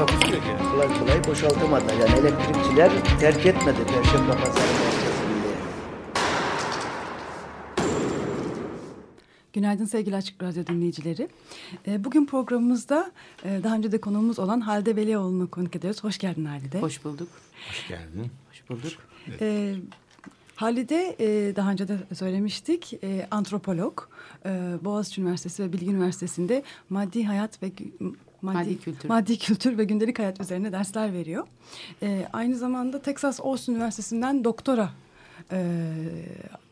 Takusuyor ki. kolay kolay boşaltamadı. Yani elektrikçiler terk etmedi Perşembe Pazarı merkezinde. Günaydın sevgili Açık Radyo dinleyicileri. Ee, Bugün programımızda e, daha önce de konuğumuz olan Halide Velioğlu'nu konuk ediyoruz. Hoş geldin Halide. Hoş bulduk. Hoş geldin. Hoş bulduk. Ee, Halide e, daha önce de söylemiştik e, antropolog. E, Boğaziçi Üniversitesi ve Bilgi Üniversitesi'nde maddi hayat ve gü- Maddi kültür. maddi kültür ve gündelik hayat üzerine dersler veriyor. E, aynı zamanda Texas Austin Üniversitesi'nden doktora e,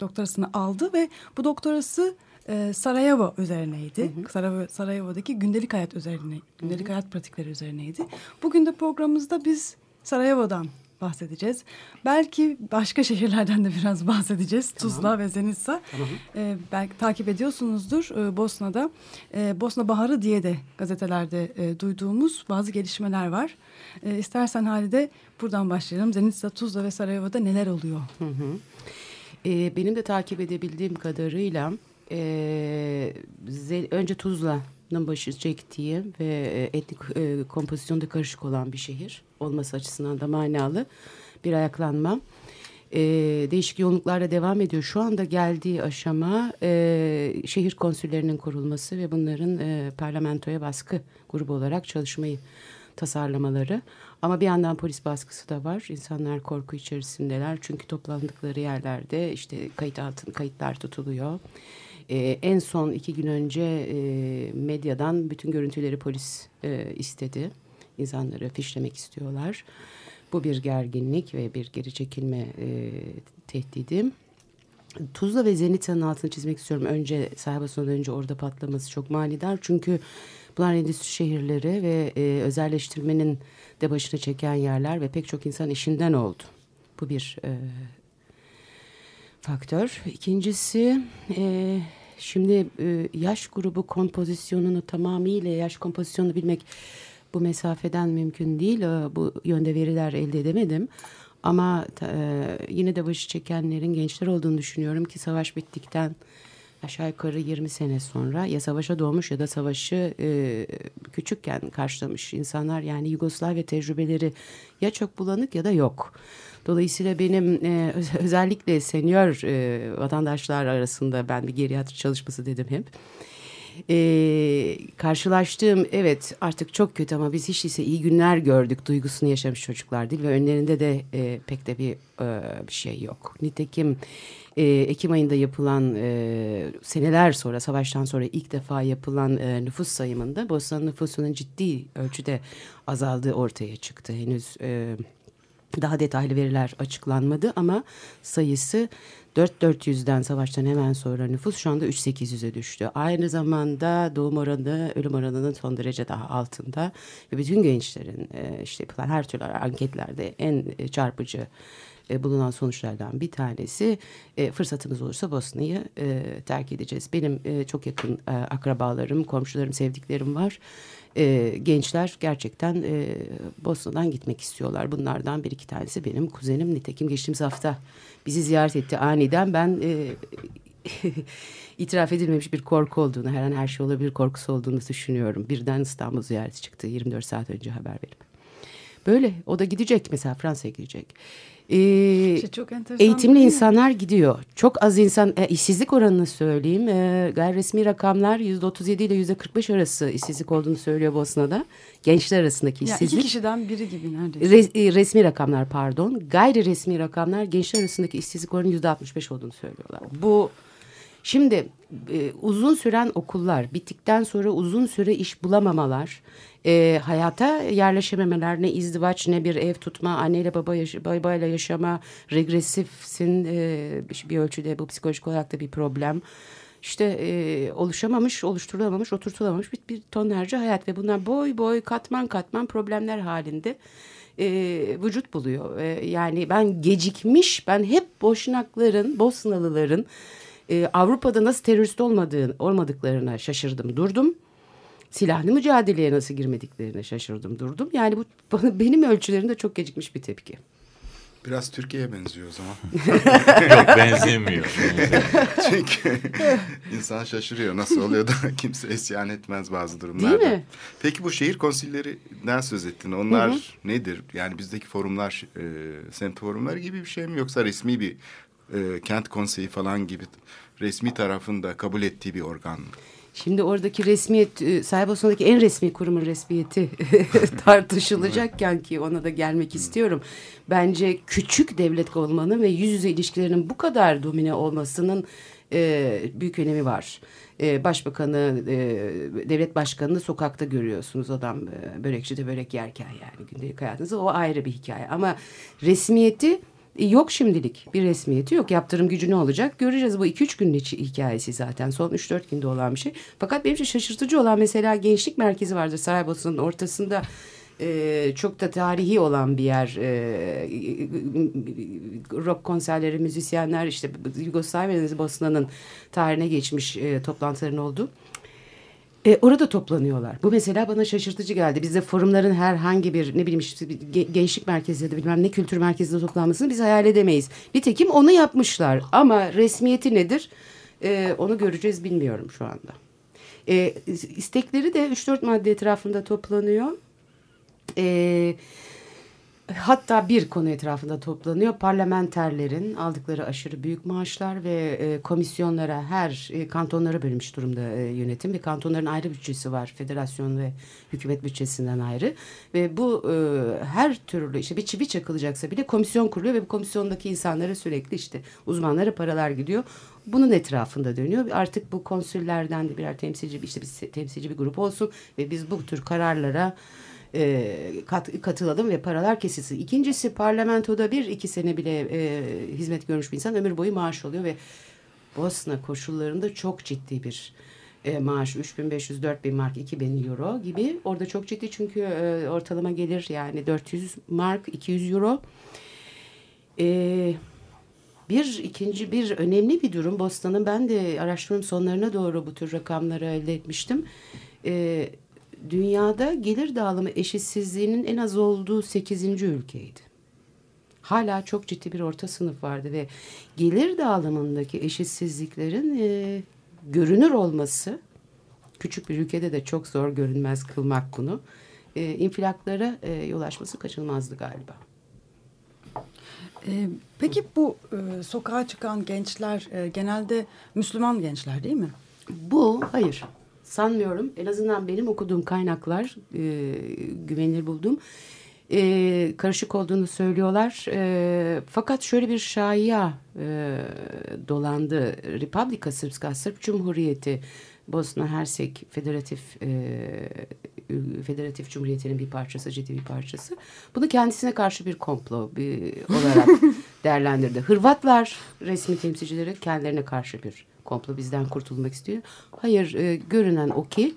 doktorasını aldı ve bu doktorası e, Sarajevo üzerineydi. Sarajevo, Sarajevo'daki gündelik hayat üzerine, gündelik hayat pratikleri üzerineydi. Bugün de programımızda biz Sarajevo'dan bahsedeceğiz. Belki başka şehirlerden de biraz bahsedeceğiz. Tuzla ve Zenitsa. Ee, belki takip ediyorsunuzdur e, Bosna'da. e, Bosna Baharı diye de gazetelerde e, duyduğumuz bazı gelişmeler var. E, istersen Halide buradan başlayalım. Zenitsa, Tuzla ve Sarajevo'da neler oluyor? Ee, benim de takip edebildiğim kadarıyla e, önce Tuzla'nın başı çektiği ve e, etnik e, kompozisyonda karışık olan bir şehir olması açısından da manalı bir ayaklanma. E, değişik yoğunluklarla devam ediyor. Şu anda geldiği aşama e, şehir konsüllerinin kurulması ve bunların e, parlamentoya baskı grubu olarak çalışmayı tasarlamaları. Ama bir yandan polis baskısı da var. İnsanlar korku içerisindeler. Çünkü toplandıkları yerlerde işte kayıt altın kayıtlar tutuluyor. Ee, en son iki gün önce e, medyadan bütün görüntüleri polis e, istedi. İnsanları fişlemek istiyorlar. Bu bir gerginlik ve bir geri çekilme e, tehdidi. Tuzla ve Zenita'nın altını çizmek istiyorum. Önce Saraybosna'dan önce orada patlaması çok manidar. Çünkü bunlar endüstri şehirleri ve e, özelleştirmenin de başına çeken yerler ve pek çok insan işinden oldu. Bu bir e, faktör. İkincisi e, şimdi e, yaş grubu kompozisyonunu tamamıyla yaş kompozisyonunu bilmek bu mesafeden mümkün değil. E, bu yönde veriler elde edemedim. Ama e, yine de başı çekenlerin gençler olduğunu düşünüyorum ki savaş bittikten aşağı yukarı 20 sene sonra ya savaşa doğmuş ya da savaşı e, küçükken karşılamış insanlar yani Yugoslavya tecrübeleri ya çok bulanık ya da yok. Dolayısıyla benim e, öz- özellikle senior e, vatandaşlar arasında ben bir geriatri çalışması dedim hep. E, karşılaştığım evet artık çok kötü ama biz hiç değilse iyi günler gördük duygusunu yaşamış çocuklar değil ve önlerinde de e, pek de bir, e, bir şey yok. Nitekim e, Ekim ayında yapılan e, seneler sonra savaştan sonra ilk defa yapılan e, nüfus sayımında Bosna nüfusunun ciddi ölçüde azaldığı ortaya çıktı. Henüz e, daha detaylı veriler açıklanmadı ama sayısı 4400'den savaştan hemen sonra nüfus şu anda 3800'e düştü. Aynı zamanda doğum oranı ölüm oranının son derece daha altında ve bütün gençlerin e, işte yapılan her türlü anketlerde en e, çarpıcı e, bulunan sonuçlardan bir tanesi fırsatımız olursa Bosna'yı terk edeceğiz. Benim çok yakın akrabalarım, komşularım, sevdiklerim var. E, gençler gerçekten e, Bosna'dan gitmek istiyorlar. Bunlardan bir iki tanesi benim kuzenim. Nitekim geçtiğimiz hafta bizi ziyaret etti aniden. Ben e, itiraf edilmemiş bir korku olduğunu, her an her şey olabilir korkusu olduğunu düşünüyorum. Birden İstanbul ziyareti çıktı 24 saat önce haber verip. Böyle o da gidecek mesela Fransa'ya gidecek. Ee, İşte çok eğitimli insanlar gidiyor. Çok az insan e, işsizlik oranını söyleyeyim. E, gayri resmi rakamlar yüzde 37 ile yüzde 45 arası işsizlik olduğunu söylüyor Bosna'da. Gençler arasındaki Ya iki işsizlik. kişiden biri gibi neredeyse. Res- e, resmi rakamlar pardon. Gayri resmi rakamlar gençler arasındaki işsizlik oranı yüzde 65 olduğunu söylüyorlar. Bu şimdi e, uzun süren okullar bittikten sonra uzun süre iş bulamamalar, e, hayata yerleşememeler, ne izdivaç ne bir ev tutma, anneyle baba yaş- babayla yaşama, regresifsin e, bir, ölçüde bu psikolojik olarak da bir problem. İşte e, oluşamamış, oluşturulamamış, oturtulamamış bir, bir tonlarca hayat ve bunlar boy boy katman katman problemler halinde e, vücut buluyor. E, yani ben gecikmiş, ben hep Boşnakların, Bosnalıların e, Avrupa'da nasıl terörist olmadığı, olmadıklarına şaşırdım, durdum. Silahlı mücadeleye nasıl girmediklerine şaşırdım, durdum. Yani bu bana, benim ölçülerimde çok gecikmiş bir tepki. Biraz Türkiye'ye benziyor o zaman. Yok benzemiyor. Çünkü insan şaşırıyor nasıl oluyor da kimse isyan etmez bazı durumlarda. Değil mi? Peki bu şehir konsillerinden söz ettin. Onlar hı hı. nedir? Yani bizdeki forumlar e, semt forumları gibi bir şey mi yoksa resmi bir e, kent konseyi falan gibi resmi tarafında kabul ettiği bir organ? Şimdi oradaki resmiyet, e, Saraybosna'daki en resmi kurumun resmiyeti tartışılacakken ki ona da gelmek istiyorum. Bence küçük devlet olmanın ve yüz yüze ilişkilerinin bu kadar domine olmasının e, büyük önemi var. E, başbakanı, e, devlet başkanını sokakta görüyorsunuz adam e, börekçide börek yerken yani gündelik hayatınızda o ayrı bir hikaye. Ama resmiyeti Yok şimdilik bir resmiyeti yok. Yaptırım gücü ne olacak? Göreceğiz bu 2-3 günün içi hikayesi zaten. Son 3-4 günde olan bir şey. Fakat benim için şaşırtıcı olan mesela gençlik merkezi vardır Saraybosna'nın ortasında. Ee, çok da tarihi olan bir yer. Ee, rock konserleri, müzisyenler işte Yugoslavya'nın Bosna'nın tarihine geçmiş e, toplantıların olduğu. E, orada toplanıyorlar. Bu mesela bana şaşırtıcı geldi. Bizde forumların herhangi bir ne bileyim işte gençlik merkezi ya da bilmem ne kültür merkezinde toplanmasını biz hayal edemeyiz. Nitekim onu yapmışlar ama resmiyeti nedir? E, onu göreceğiz bilmiyorum şu anda. E, istekleri de 3-4 madde etrafında toplanıyor. Eee hatta bir konu etrafında toplanıyor. Parlamenterlerin aldıkları aşırı büyük maaşlar ve e, komisyonlara her e, kantonlara bölünmüş durumda e, yönetim ve kantonların ayrı bütçesi var. Federasyon ve hükümet bütçesinden ayrı ve bu e, her türlü işte bir çivi çakılacaksa bile komisyon kuruluyor ve bu komisyondaki insanlara sürekli işte uzmanlara paralar gidiyor. Bunun etrafında dönüyor. Artık bu konsüllerden de birer temsilci işte bir temsilci bir grup olsun ve biz bu tür kararlara e, kat, katılalım ve paralar kesilsin. İkincisi parlamentoda bir iki sene bile e, hizmet görmüş bir insan ömür boyu maaş oluyor ve Bosna koşullarında çok ciddi bir e, maaş 3500-4000 mark 2000 euro gibi orada çok ciddi çünkü e, ortalama gelir yani 400 mark 200 euro e, bir ikinci bir önemli bir durum Bosna'nın ben de araştırmam sonlarına doğru bu tür rakamları elde etmiştim. E, dünyada gelir dağılımı eşitsizliğinin en az olduğu sekizinci ülkeydi. Hala çok ciddi bir orta sınıf vardı ve gelir dağılımındaki eşitsizliklerin e, görünür olması küçük bir ülkede de çok zor görünmez kılmak bunu. E, infilaklara e, yol açması kaçınılmazdı galiba. E, peki bu e, sokağa çıkan gençler e, genelde Müslüman gençler değil mi? Bu hayır sanmıyorum. En azından benim okuduğum kaynaklar e, güvenilir buldum. E, karışık olduğunu söylüyorlar. E, fakat şöyle bir şaya e, dolandı. Republika Srpska, Sırp Cumhuriyeti, Bosna Hersek Federatif e, Federatif Cumhuriyeti'nin bir parçası, ciddi bir parçası. Bunu kendisine karşı bir komplo bir, olarak değerlendirdi. Hırvatlar resmi temsilcileri kendilerine karşı bir komplo bizden kurtulmak istiyor. Hayır e, görünen o ki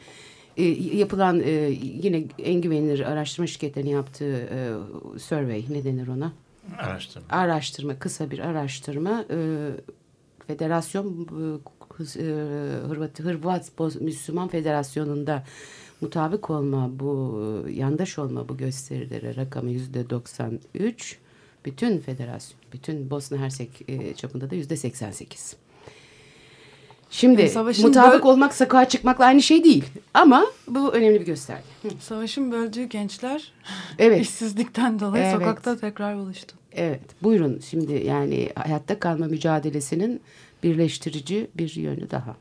e, yapılan e, yine en güvenilir araştırma şirketlerinin yaptığı e, survey ne denir ona? Araştırma. Araştırma kısa bir araştırma e, federasyon e, Hırvat, Hırvat Müslüman Federasyonu'nda mutabık olma bu yandaş olma bu gösterilere rakamı yüzde 93 bütün federasyon bütün Bosna Hersek e, çapında da yüzde 88. Şimdi yani mutabık olmak sokağa çıkmakla aynı şey değil. Ama bu önemli bir gösterge. Savaşın böldüğü gençler evet. işsizlikten dolayı evet. sokakta tekrar buluştu. Evet buyurun şimdi yani hayatta kalma mücadelesinin birleştirici bir yönü daha.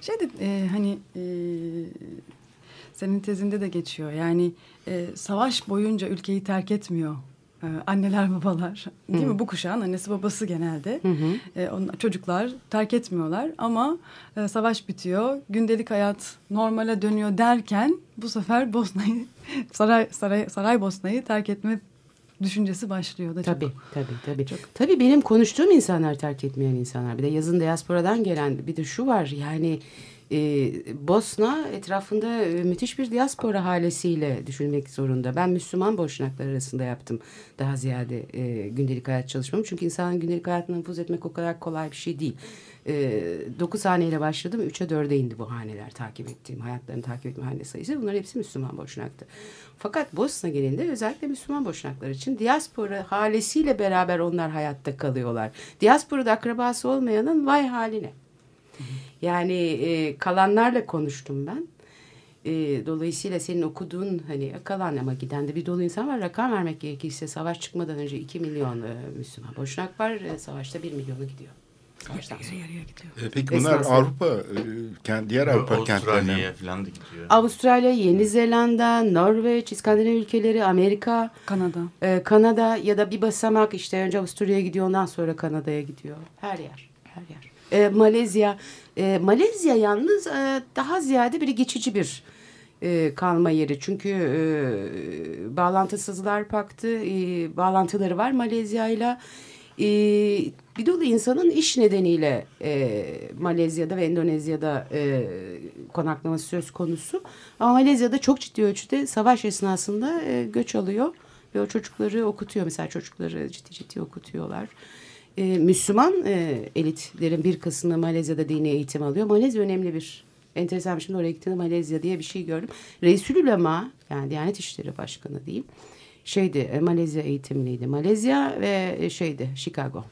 Şey de e, hani e, senin tezinde de geçiyor yani e, savaş boyunca ülkeyi terk etmiyor ee, anneler babalar değil hı. mi bu kuşağın annesi babası genelde hı hı. E, on, çocuklar terk etmiyorlar ama e, savaş bitiyor gündelik hayat normale dönüyor derken bu sefer Bosna'yı saray saray saray Bosna'yı terk etme düşüncesi başlıyor da tabii, çok. Tabii tabii. Çok. Tabii benim konuştuğum insanlar terk etmeyen insanlar. Bir de yazın diasporadan gelen bir de şu var yani e, Bosna etrafında e, müthiş bir diaspora halesiyle düşünmek zorunda. Ben Müslüman boşnaklar arasında yaptım daha ziyade e, gündelik hayat çalışmamı. Çünkü insanın gündelik hayatına nüfuz etmek o kadar kolay bir şey değil. E, 9 haneyle başladım. 3'e 4'e indi bu haneler takip ettiğim, hayatlarını takip ettiğim hane sayısı. Bunlar hepsi Müslüman boşnaktı. Fakat Bosna genelinde özellikle Müslüman boşnaklar için diaspora halesiyle beraber onlar hayatta kalıyorlar. Diasporada akrabası olmayanın vay haline. Yani e, kalanlarla konuştum ben. E, dolayısıyla senin okuduğun hani kalan ama giden de bir dolu insan var. Rakam vermek gerekirse savaş çıkmadan önce 2 milyon e, Müslüman boşnak var. E, savaşta 1 milyonu gidiyor. Savaştan sonra. E, peki bunlar Esnasında. Avrupa, e, diğer Avrupa kentlerine Avustralya'ya falan da gidiyor. Avustralya, Yeni Zelanda, Norveç, İskandinav ülkeleri, Amerika, Kanada. e, Kanada ya da bir basamak işte önce Avusturya'ya gidiyor ondan sonra Kanada'ya gidiyor. Her yer, her yer. E, Malezya, e, Malezya yalnız e, daha ziyade bir geçici bir e, kalma yeri. Çünkü e, bağlantısızlar paktı, e, bağlantıları var Malezya ile. E, bir dolu insanın iş nedeniyle e, Malezya'da ve Endonezya'da e, konaklaması söz konusu. Ama Malezya'da çok ciddi ölçüde savaş esnasında e, göç alıyor ve o çocukları okutuyor. Mesela çocukları ciddi ciddi okutuyorlar. E, Müslüman e, elitlerin bir kısmı Malezya'da dini eğitim alıyor. Malezya önemli bir enteresan şimdi oraya gittiğimde Malezya diye bir şey gördüm. Reisül Ulema yani Diyanet İşleri Başkanı diyeyim. Şeydi e, Malezya eğitimliydi. Malezya ve e, şeydi Chicago.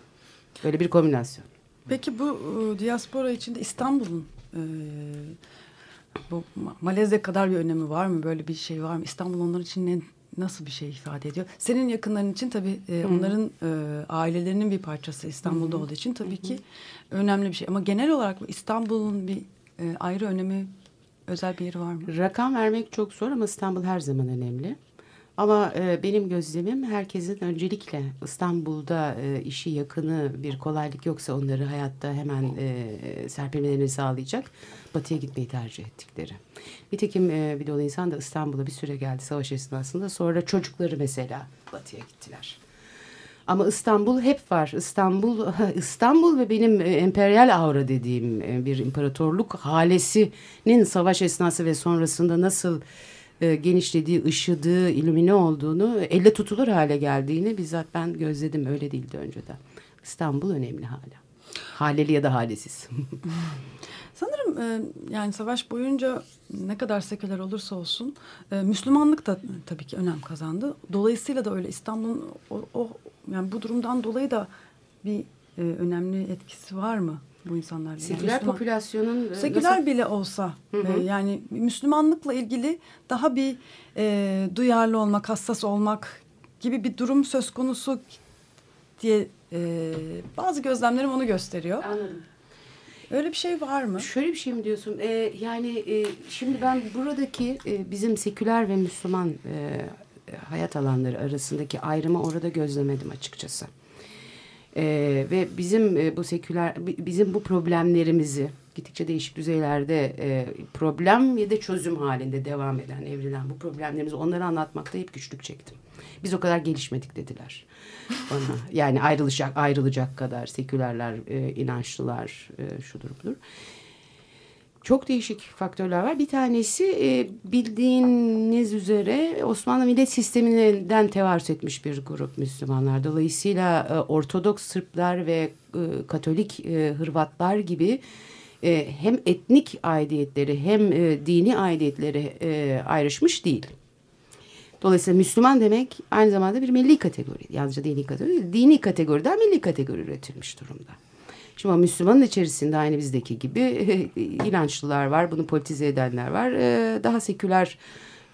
Böyle bir kombinasyon. Peki bu e, diaspora içinde İstanbul'un e, bu Ma- Malezya kadar bir önemi var mı? Böyle bir şey var mı? İstanbul onlar için ne, nasıl bir şey ifade ediyor? Senin yakınların için tabii e, onların e, ailelerinin bir parçası İstanbul'da olduğu için tabii ki önemli bir şey. Ama genel olarak bu İstanbul'un bir e, ayrı önemi, özel bir yeri var mı? Rakam vermek çok zor ama İstanbul her zaman önemli. Ama e, benim gözlemim herkesin öncelikle İstanbul'da e, işi yakını bir kolaylık yoksa onları hayatta hemen e, serpilmelerini sağlayacak batıya gitmeyi tercih ettikleri. Nitekim e, bir dolu insan da İstanbul'a bir süre geldi savaş esnasında sonra çocukları mesela batıya gittiler. Ama İstanbul hep var. İstanbul, İstanbul ve benim e, emperyal aura dediğim e, bir imparatorluk halesinin savaş esnası ve sonrasında nasıl e, genişlediği, ışıdığı, ilümine olduğunu, elle tutulur hale geldiğini bizzat ben gözledim. Öyle değildi önceden. İstanbul önemli hala. Haleli ya da halesiz. Sanırım e, yani savaş boyunca ne kadar seküler olursa olsun e, Müslümanlık da tabii ki önem kazandı. Dolayısıyla da öyle İstanbul'un o, o yani bu durumdan dolayı da bir e, önemli etkisi var mı bu insanlarla? Yani Seküler Müslüman- popülasyonun e, Seküler nasıl- bile olsa Hı hı. e, yani Müslümanlıkla ilgili daha bir e, duyarlı olmak, hassas olmak gibi bir durum söz konusu diye e, bazı gözlemlerim onu gösteriyor. Anladım. Öyle bir şey var mı? Şöyle bir şey mi diyorsun? Ee, yani e, şimdi ben buradaki e, bizim seküler ve Müslüman e, hayat alanları arasındaki ayrımı orada gözlemedim açıkçası. Ee, ve bizim e, bu seküler bi- bizim bu problemlerimizi gittikçe değişik düzeylerde e, problem ya da çözüm halinde devam eden, evrilen bu problemlerimizi onlara anlatmakta hep güçlük çektim. Biz o kadar gelişmedik dediler bana. Yani ayrılacak ayrılacak kadar sekülerler, e, inançlılar, e, şudur budur. Çok değişik faktörler var. Bir tanesi e, bildiğiniz üzere Osmanlı millet sisteminden tevarüz etmiş bir grup Müslümanlar. Dolayısıyla e, Ortodoks Sırplar ve e, Katolik e, Hırvatlar gibi e, hem etnik aidiyetleri hem e, dini aidiyetleri e, ayrışmış değil. Dolayısıyla Müslüman demek aynı zamanda bir milli kategori. Yalnızca dini kategori değil, dini kategoriden milli kategori üretilmiş durumda. Şimdi o Müslümanın içerisinde aynı bizdeki gibi inançlılar var, bunu politize edenler var, e, daha seküler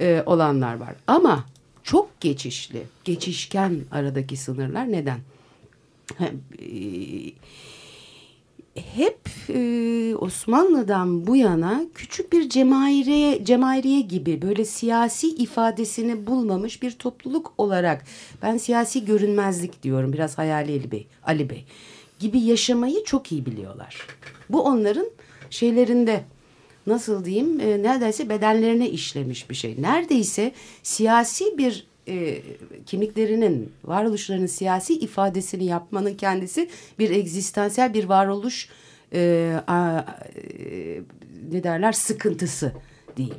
e, olanlar var. Ama çok geçişli, geçişken aradaki sınırlar neden? Hep e, Osmanlı'dan bu yana küçük bir cemaire, cemairiye gibi böyle siyasi ifadesini bulmamış bir topluluk olarak ben siyasi görünmezlik diyorum biraz hayali Ali Bey, Ali Bey gibi yaşamayı çok iyi biliyorlar. Bu onların şeylerinde nasıl diyeyim e, neredeyse bedenlerine işlemiş bir şey. Neredeyse siyasi bir e, kimliklerinin, varoluşlarının siyasi ifadesini yapmanın kendisi bir egzistansiyel bir varoluş e, a, e, ne derler sıkıntısı diyeyim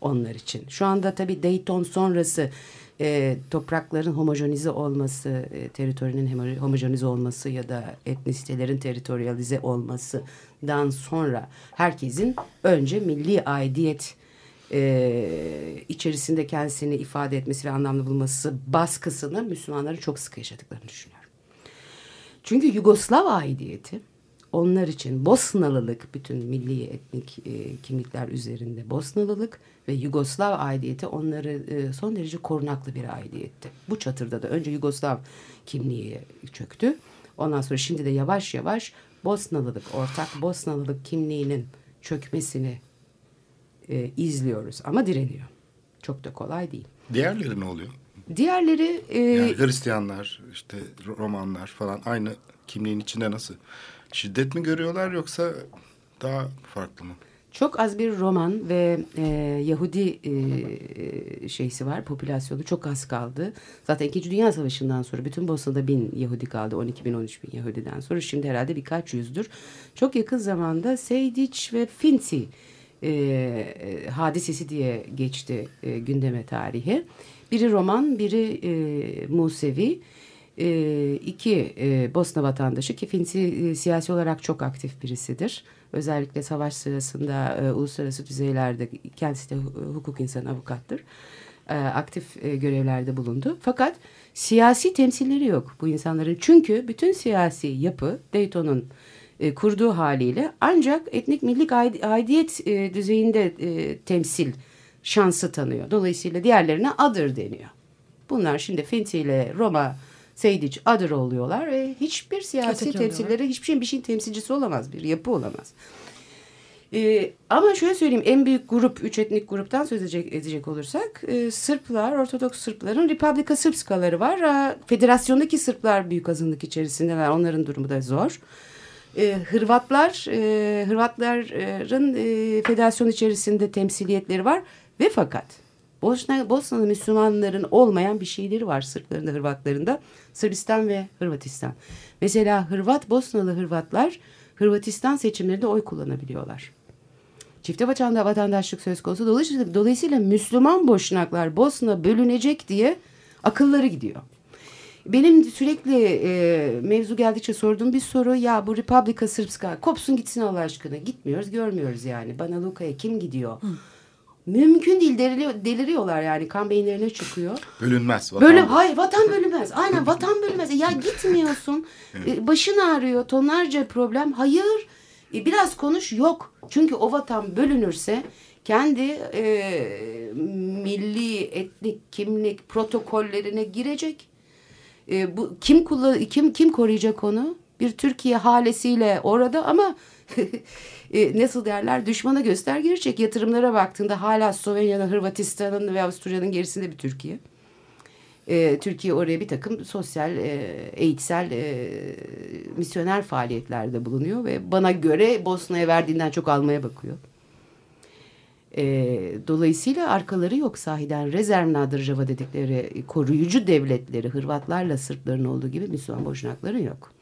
onlar için. Şu anda tabii Dayton sonrası e, toprakların homojenize olması, e, teritorinin homo- homojenize olması ya da etnisitelerin teritoryalize olmasından sonra herkesin önce milli aidiyet e, içerisinde kendisini ifade etmesi ve anlamlı bulması baskısını Müslümanların çok sık yaşadıklarını düşünüyorum. Çünkü Yugoslav aidiyeti onlar için Bosnalılık bütün milli etnik e, kimlikler üzerinde Bosnalılık ve Yugoslav aidiyeti onları e, son derece korunaklı bir aidiyetti. Bu çatırda da önce Yugoslav kimliği çöktü. Ondan sonra şimdi de yavaş yavaş Bosnalılık, ortak Bosnalılık kimliğinin çökmesini e, izliyoruz ama direniyor. Çok da kolay değil. Diğerleri ne oluyor? Diğerleri e, Yani Hristiyanlar, işte Romanlar falan aynı kimliğin içinde nasıl? Şiddet mi görüyorlar yoksa daha farklı mı? Çok az bir Roman ve e, Yahudi e, şeysi var, popülasyonu çok az kaldı. Zaten İkinci Dünya Savaşı'ndan sonra bütün Bosna'da bin Yahudi kaldı, 12 bin 13 bin Yahudiden sonra. Şimdi herhalde birkaç yüzdür. Çok yakın zamanda Sejdic ve Finci e, e, hadisesi diye geçti e, gündeme tarihi. Biri Roman, biri e, Musevi. E, iki e, Bosna vatandaşı ki Finci e, siyasi olarak çok aktif birisidir. Özellikle savaş sırasında e, uluslararası düzeylerde kendisi de hu- hukuk insanı avukattır. E, aktif e, görevlerde bulundu. Fakat siyasi temsilleri yok bu insanların. Çünkü bütün siyasi yapı Dayton'un e, kurduğu haliyle ancak etnik millik aid- aidiyet e, düzeyinde e, temsil şansı tanıyor. Dolayısıyla diğerlerine adır deniyor. Bunlar şimdi Finti ile Roma Seydic adır oluyorlar ve hiçbir siyasi Öteki temsilleri hiçbir şeyin bir şeyin temsilcisi olamaz. Bir yapı olamaz. Ee, ama şöyle söyleyeyim en büyük grup, üç etnik gruptan söz edecek, edecek olursak e, Sırplar, Ortodoks Sırpların Republika Srpskaları var. Ha, federasyondaki Sırplar büyük azınlık içerisindeler. Onların durumu da zor. E, Hırvatlar, e, Hırvatların e, federasyon içerisinde temsiliyetleri var ve fakat Bosna, Bosnalı Müslümanların olmayan bir şeyleri var Sırpların da Hırvatların. Sırbistan ve Hırvatistan. Mesela Hırvat, Bosnalı Hırvatlar Hırvatistan seçimlerinde oy kullanabiliyorlar. Çifte vatanda vatandaşlık söz konusu. Dolayısıyla, dolayısıyla Müslüman boşnaklar Bosna bölünecek diye akılları gidiyor. Benim sürekli e, mevzu geldikçe sorduğum bir soru ya bu Republika Srpska kopsun gitsin Allah aşkına. Gitmiyoruz görmüyoruz yani. Bana Luka'ya kim gidiyor? Mümkün değil deliriyor, deliriyorlar yani kan beyinlerine çıkıyor. Bölünmez. Vatan Böyle hayır vatan bölünmez. Aynen vatan bölünmez. Ya gitmiyorsun. E, Başın ağrıyor. Tonlarca problem. Hayır. E, Biraz konuş. Yok. Çünkü o vatan bölünürse kendi e, milli etnik kimlik protokollerine girecek. E, bu kim kullan kim kim koruyacak onu? Bir Türkiye halesiyle orada ama e, nasıl derler düşmana göster girecek. Yatırımlara baktığında hala Slovenya'nın, Hırvatistan'ın ve Avusturya'nın gerisinde bir Türkiye. E, Türkiye oraya bir takım sosyal, e, eğitsel, e, misyoner faaliyetlerde bulunuyor ve bana göre Bosna'ya verdiğinden çok almaya bakıyor. E, dolayısıyla arkaları yok sahiden. Rezervnadır dedikleri koruyucu devletleri Hırvatlarla Sırpların olduğu gibi Müslüman boşnakların yok.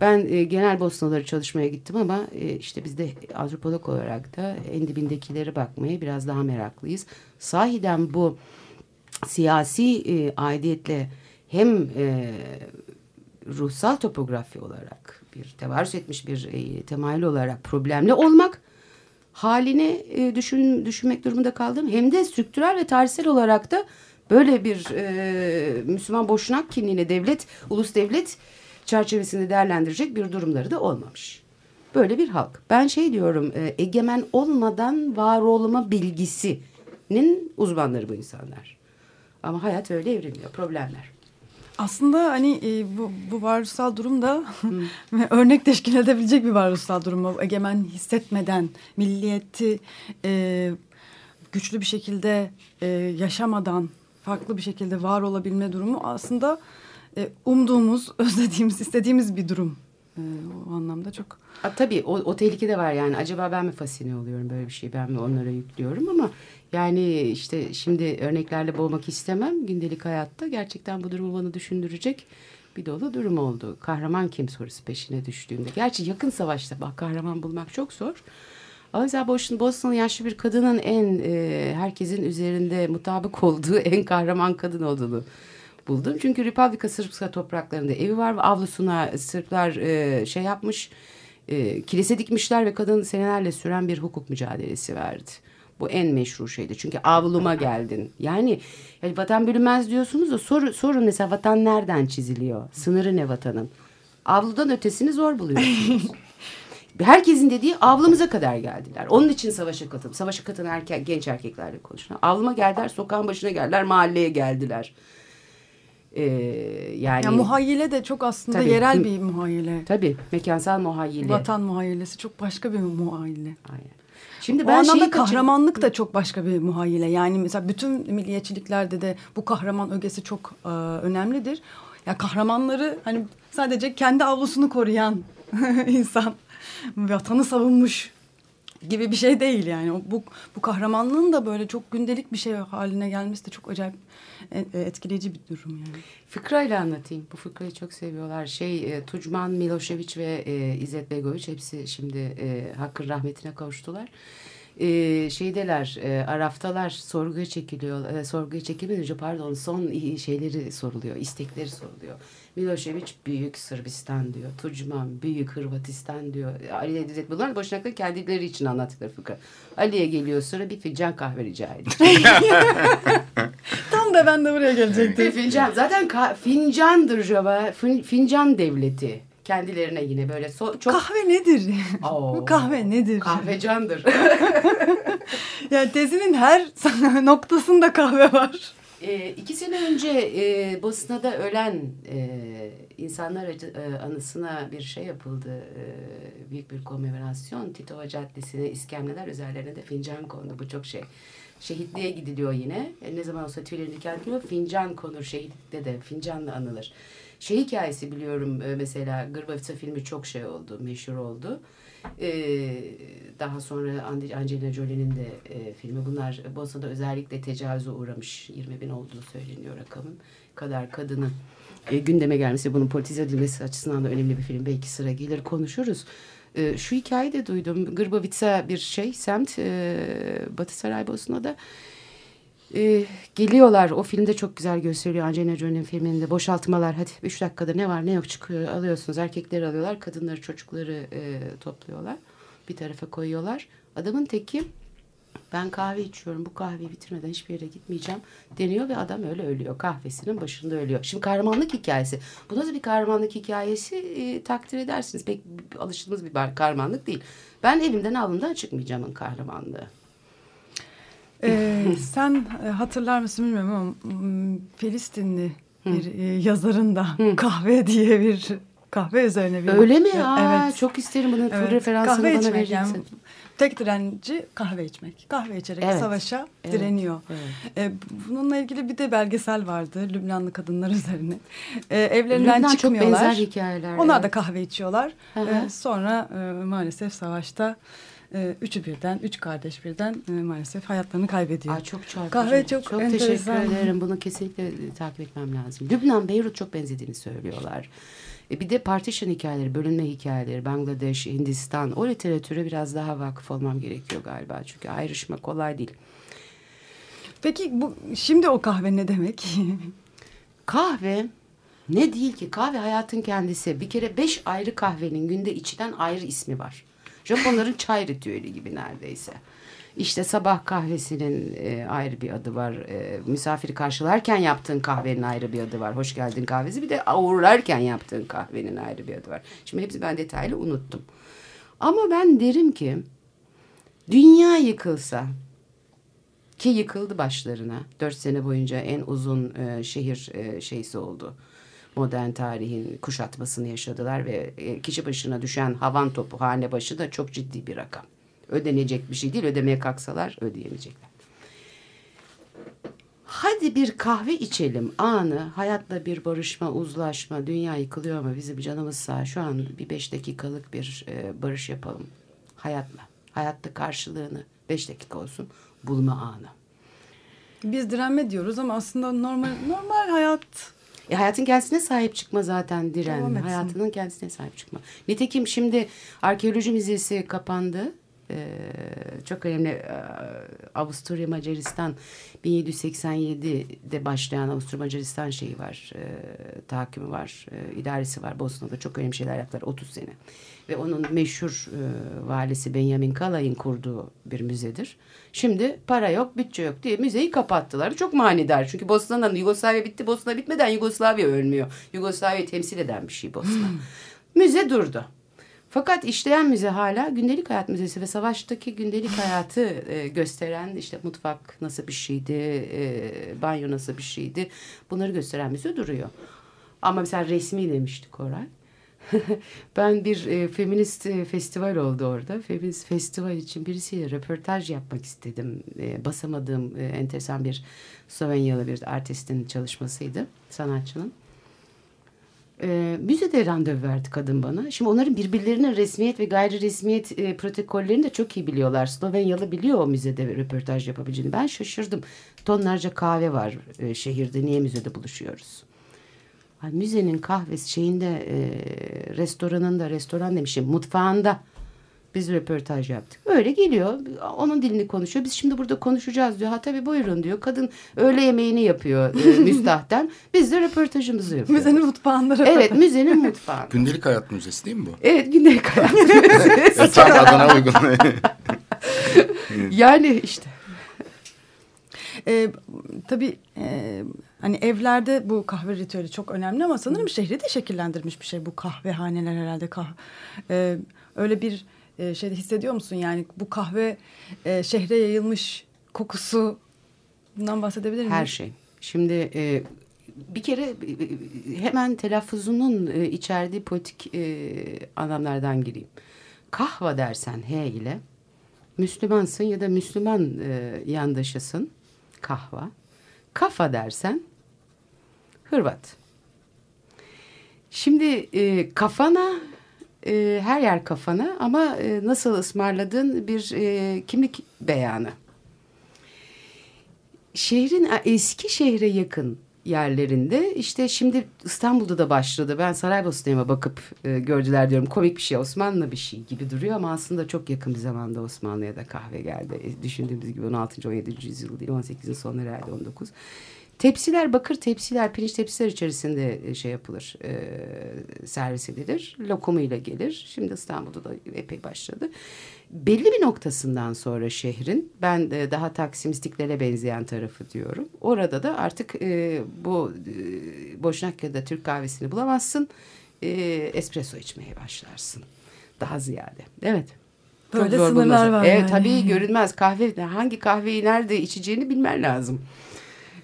Ben e, genel Bosnaları çalışmaya gittim ama e, işte biz de antropolog olarak da en dibindekileri bakmaya biraz daha meraklıyız. Sahiden bu siyasi e, aidiyetle hem e, ruhsal topografi olarak bir tevarüz etmiş bir e, temayül olarak problemli olmak halini e, düşün, düşünmek durumunda kaldım. Hem de strüktürel ve tarihsel olarak da böyle bir e, Müslüman boşnak kimliğine devlet, ulus devlet çerçevesinde değerlendirecek bir durumları da olmamış. Böyle bir halk. Ben şey diyorum e, egemen olmadan var olma bilgisinin uzmanları bu insanlar. Ama hayat öyle evrilmiyor. Problemler. Aslında hani e, bu, bu varoluşsal durum da örnek teşkil edebilecek bir varoluşsal durum. Egemen hissetmeden, milliyeti e, güçlü bir şekilde e, yaşamadan, farklı bir şekilde var olabilme durumu aslında e, umduğumuz, özlediğimiz, istediğimiz bir durum. E, o anlamda çok A, tabii o, o tehlike de var yani. Acaba ben mi fasine oluyorum böyle bir şey? Ben mi onlara yüklüyorum ama yani işte şimdi örneklerle boğmak istemem gündelik hayatta. Gerçekten bu durumu bana düşündürecek bir dolu durum oldu. Kahraman kim sorusu peşine düştüğümde. Gerçi yakın savaşta bak kahraman bulmak çok zor. Ama mesela Boston, Boston'lı yaşlı bir kadının en e, herkesin üzerinde mutabık olduğu en kahraman kadın olduğunu buldum. Çünkü Republika Sırpska topraklarında evi var ve avlusuna Sırplar e, şey yapmış, e, kilise dikmişler ve kadın senelerle süren bir hukuk mücadelesi verdi. Bu en meşhur şeydi. Çünkü avluma geldin. Yani, yani vatan bölünmez diyorsunuz da sor, sorun mesela vatan nereden çiziliyor? Sınırı ne vatanın? Avludan ötesini zor buluyorsunuz. Herkesin dediği avlumuza kadar geldiler. Onun için savaşa katıldım. Savaşa katılan erkek, genç erkeklerle konuşun. Avluma geldiler, sokağın başına geldiler, mahalleye geldiler. Ee, yani Ya muhayyile de çok aslında Tabii. yerel bir muhayyile. tabii mekansal muhayyile. Vatan muhayyilesi çok başka bir muhayyile. Aynen. Şimdi O ben anlamda şeyi kaçır- kahramanlık da çok başka bir muhayyile. Yani mesela bütün milliyetçiliklerde de bu kahraman ögesi çok e, önemlidir. Ya kahramanları hani sadece kendi avlusunu koruyan insan, vatanı savunmuş gibi bir şey değil yani. O- Bu, bu kahramanlığın da böyle çok gündelik bir şey haline gelmesi de çok acayip etkileyici bir durum yani. Fıkrayla anlatayım. Bu fıkrayı çok seviyorlar. Şey e, Tucman, Milošević ve e, İzzet Begoviç hepsi şimdi e, hakkın rahmetine kavuştular. E, şeydeler, e, Araf'talar sorguya çekiliyor. E, sorguya çekilmeden önce pardon son şeyleri soruluyor, istekleri soruluyor. Milošević büyük Sırbistan diyor. Tucman büyük Hırvatistan diyor. Ali ile İzzet bunlar boşuna kendileri için anlattıkları fıkra. Ali'ye geliyor sıra bir fincan kahve rica ediyor. Tam da ben de buraya gelecektim. Bir fincan. Zaten ka- fincandır Java. Fin- fincan devleti. Kendilerine yine böyle so- çok... Kahve nedir? Oo. kahve nedir? Kahvecandır. Yani tezinin her noktasında kahve var. E, iki sene önce e, Bosna'da ölen e, insanlar e, anısına bir şey yapıldı. E, büyük bir komemorasyon. Titova Caddesi'ne iskemleler üzerlerine de fincan kondu. Bu çok şey. Şehitliğe gidiliyor yine. E, ne zaman olsa tüylerini diken. Fincan konur şehitlikte de. Fincanla anılır. Şey hikayesi biliyorum e, mesela Gırbavica filmi çok şey oldu. Meşhur oldu. Ee, daha sonra Angelina Jolie'nin de e, filmi. Bunlar Bosna'da özellikle tecavüze uğramış 20 bin olduğu söyleniyor rakamın. Kadar kadının e, gündeme gelmesi, bunun politize edilmesi açısından da önemli bir film. Belki sıra gelir konuşuruz. E, şu hikayeyi de duydum. Gırbavica bir şey, semt e, Batı Saraybosna'da. E, geliyorlar. O filmde çok güzel gösteriyor Angelina Jolie'nin filminde. Boşaltmalar. Hadi 3 dakikada ne var ne yok çıkıyor alıyorsunuz. Erkekleri alıyorlar. Kadınları çocukları e, topluyorlar. Bir tarafa koyuyorlar. Adamın teki ben kahve içiyorum. Bu kahveyi bitirmeden hiçbir yere gitmeyeceğim deniyor ve adam öyle ölüyor. Kahvesinin başında ölüyor. Şimdi kahramanlık hikayesi. Bu nasıl bir kahramanlık hikayesi e, takdir edersiniz. Pek alıştığımız bir kahramanlık değil. Ben evimden avlumdan çıkmayacağımın kahramanlığı. Ee, sen e, hatırlar mısın bilmiyorum ama Filistinli bir e, yazarın da kahve diye bir kahve üzerine bir Öyle mi? Aa, Evet. Çok isterim bunun Evet. referansını kahve bana içmek vereceksin. yani tek direnci kahve içmek. Kahve içerek Evet. savaşa Evet. direniyor. Evet. E, bununla ilgili bir de belgesel vardı Lübnanlı kadınlar üzerine. E, evlerinden Lübnan çok çıkmıyorlar. benzer hikayeler. Onlar evet. da kahve içiyorlar. Hı hı. E, sonra e, maalesef savaşta e, üçü birden, üç kardeş birden e, maalesef hayatlarını kaybediyor. Aa, çok çarpıcı. Kahve çok teşekkür enteresan. ederim. Bunu kesinlikle e, takip etmem lazım. Lübnan, Beyrut çok benzediğini söylüyorlar. E bir de partition hikayeleri, bölünme hikayeleri, Bangladeş, Hindistan o literatüre biraz daha vakıf olmam gerekiyor galiba. Çünkü ayrışma kolay değil. Peki bu şimdi o kahve ne demek? Kahve ne değil ki? Kahve hayatın kendisi. Bir kere beş ayrı kahvenin günde içilen ayrı ismi var. Japonların çay ritüeli gibi neredeyse. İşte sabah kahvesinin e, ayrı bir adı var. E, misafiri karşılarken yaptığın kahvenin ayrı bir adı var. Hoş geldin kahvesi. Bir de uğurlarken yaptığın kahvenin ayrı bir adı var. Şimdi hepsi ben detaylı unuttum. Ama ben derim ki dünya yıkılsa ki yıkıldı başlarına. Dört sene boyunca en uzun e, şehir e, şeysi oldu. Modern tarihin kuşatmasını yaşadılar ve e, kişi başına düşen havan topu hane başı da çok ciddi bir rakam. Ödenecek bir şey değil. Ödemeye kalksalar ödeyemeyecekler. Hadi bir kahve içelim anı, hayatla bir barışma, uzlaşma, dünya yıkılıyor ama bizim canımız sağ. Şu an bir beş dakikalık bir e, barış yapalım hayatla. Hayatta karşılığını beş dakika olsun bulma anı. Biz direnme diyoruz ama aslında normal normal hayat E, hayatın kendisine sahip çıkma zaten diren. Hayatının kendisine sahip çıkma. Nitekim şimdi arkeoloji müzesi kapandı. Ee, çok önemli e, Avusturya Macaristan 1787'de başlayan Avusturya Macaristan şeyi var e, tahakkümü var e, idaresi var. Bosna'da çok önemli şeyler yaptılar 30 sene. Ve onun meşhur valisi Benjamin Kalay'ın kurduğu bir müzedir. Şimdi para yok bütçe yok diye müzeyi kapattılar. Çok manidar çünkü Bosna'nın Yugoslavya bitti Bosna bitmeden Yugoslavya ölmüyor. Yugoslavya'yı temsil eden bir şey Bosna. Müze durdu. Fakat işleyen müze hala gündelik hayat müzesi ve savaştaki gündelik hayatı e, gösteren işte mutfak nasıl bir şeydi, e, banyo nasıl bir şeydi bunları gösteren müze duruyor. Ama mesela resmi demiştik Koray. ben bir e, feminist e, festival oldu orada. Feminist festival için birisiyle röportaj yapmak istedim. E, basamadığım e, enteresan bir Slovenyalı bir artistin çalışmasıydı, sanatçının. E, müzede randevu verdi kadın bana. Şimdi onların birbirlerinin resmiyet ve gayri resmiyet e, protokollerini de çok iyi biliyorlar. Slovenyalı biliyor o müzede röportaj yapabileceğini. Ben şaşırdım. Tonlarca kahve var e, şehirde. Niye müzede buluşuyoruz? Ay, müzenin kahvesi şeyinde e, restoranında restoran demişim mutfağında biz röportaj yaptık. Öyle geliyor. Onun dilini konuşuyor. Biz şimdi burada konuşacağız diyor. Ha tabii buyurun diyor. Kadın öğle yemeğini yapıyor e, müstahten. Biz de röportajımızı yapıyoruz. Müzenin mutfağında. Evet müzenin mutfağı. Gündelik hayat müzesi değil mi bu? Evet gündelik hayat müzesi. E, tam adına uygun. yani işte. Ee, tabii e, hani evlerde bu kahve ritüeli çok önemli ama sanırım şehri de şekillendirmiş bir şey bu kahvehaneler herhalde. Kah Ee, öyle bir e, şeyde hissediyor musun yani bu kahve e, şehre yayılmış kokusu bundan bahsedebilir miyim? Her şey. Şimdi e, bir kere e, hemen telaffuzunun e, içerdiği politik e, anlamlardan gireyim. Kahva dersen H ile Müslümansın ya da Müslüman e, yandaşısın kahva. Kafa dersen Hırvat. Şimdi e, kafana e, her yer kafana ama e, nasıl ısmarladığın bir e, kimlik beyanı. Şehrin eski şehre yakın yerlerinde işte şimdi İstanbul'da da başladı. Ben Saraybosna'ya bakıp e, gördüler diyorum. Komik bir şey Osmanlı bir şey gibi duruyor ama aslında çok yakın bir zamanda Osmanlı'ya da kahve geldi. E, düşündüğümüz gibi 16. 17. yüzyıl değil 18'in sonları herhalde 19. Tepsiler bakır tepsiler pirinç tepsiler içerisinde e, şey yapılır e, servis edilir. Lokumuyla gelir. Şimdi İstanbul'da da epey başladı. Belli bir noktasından sonra şehrin ben e, daha Taksim İstiklal'e benzeyen tarafı diyorum. Orada da artık e, bu e, Boşnakya'da Türk kahvesini bulamazsın. E, espresso içmeye başlarsın. Daha ziyade. Evet. Çok Böyle zor sınırlar var Evet yani. tabii görünmez. Kahve hangi kahveyi nerede içeceğini bilmen lazım.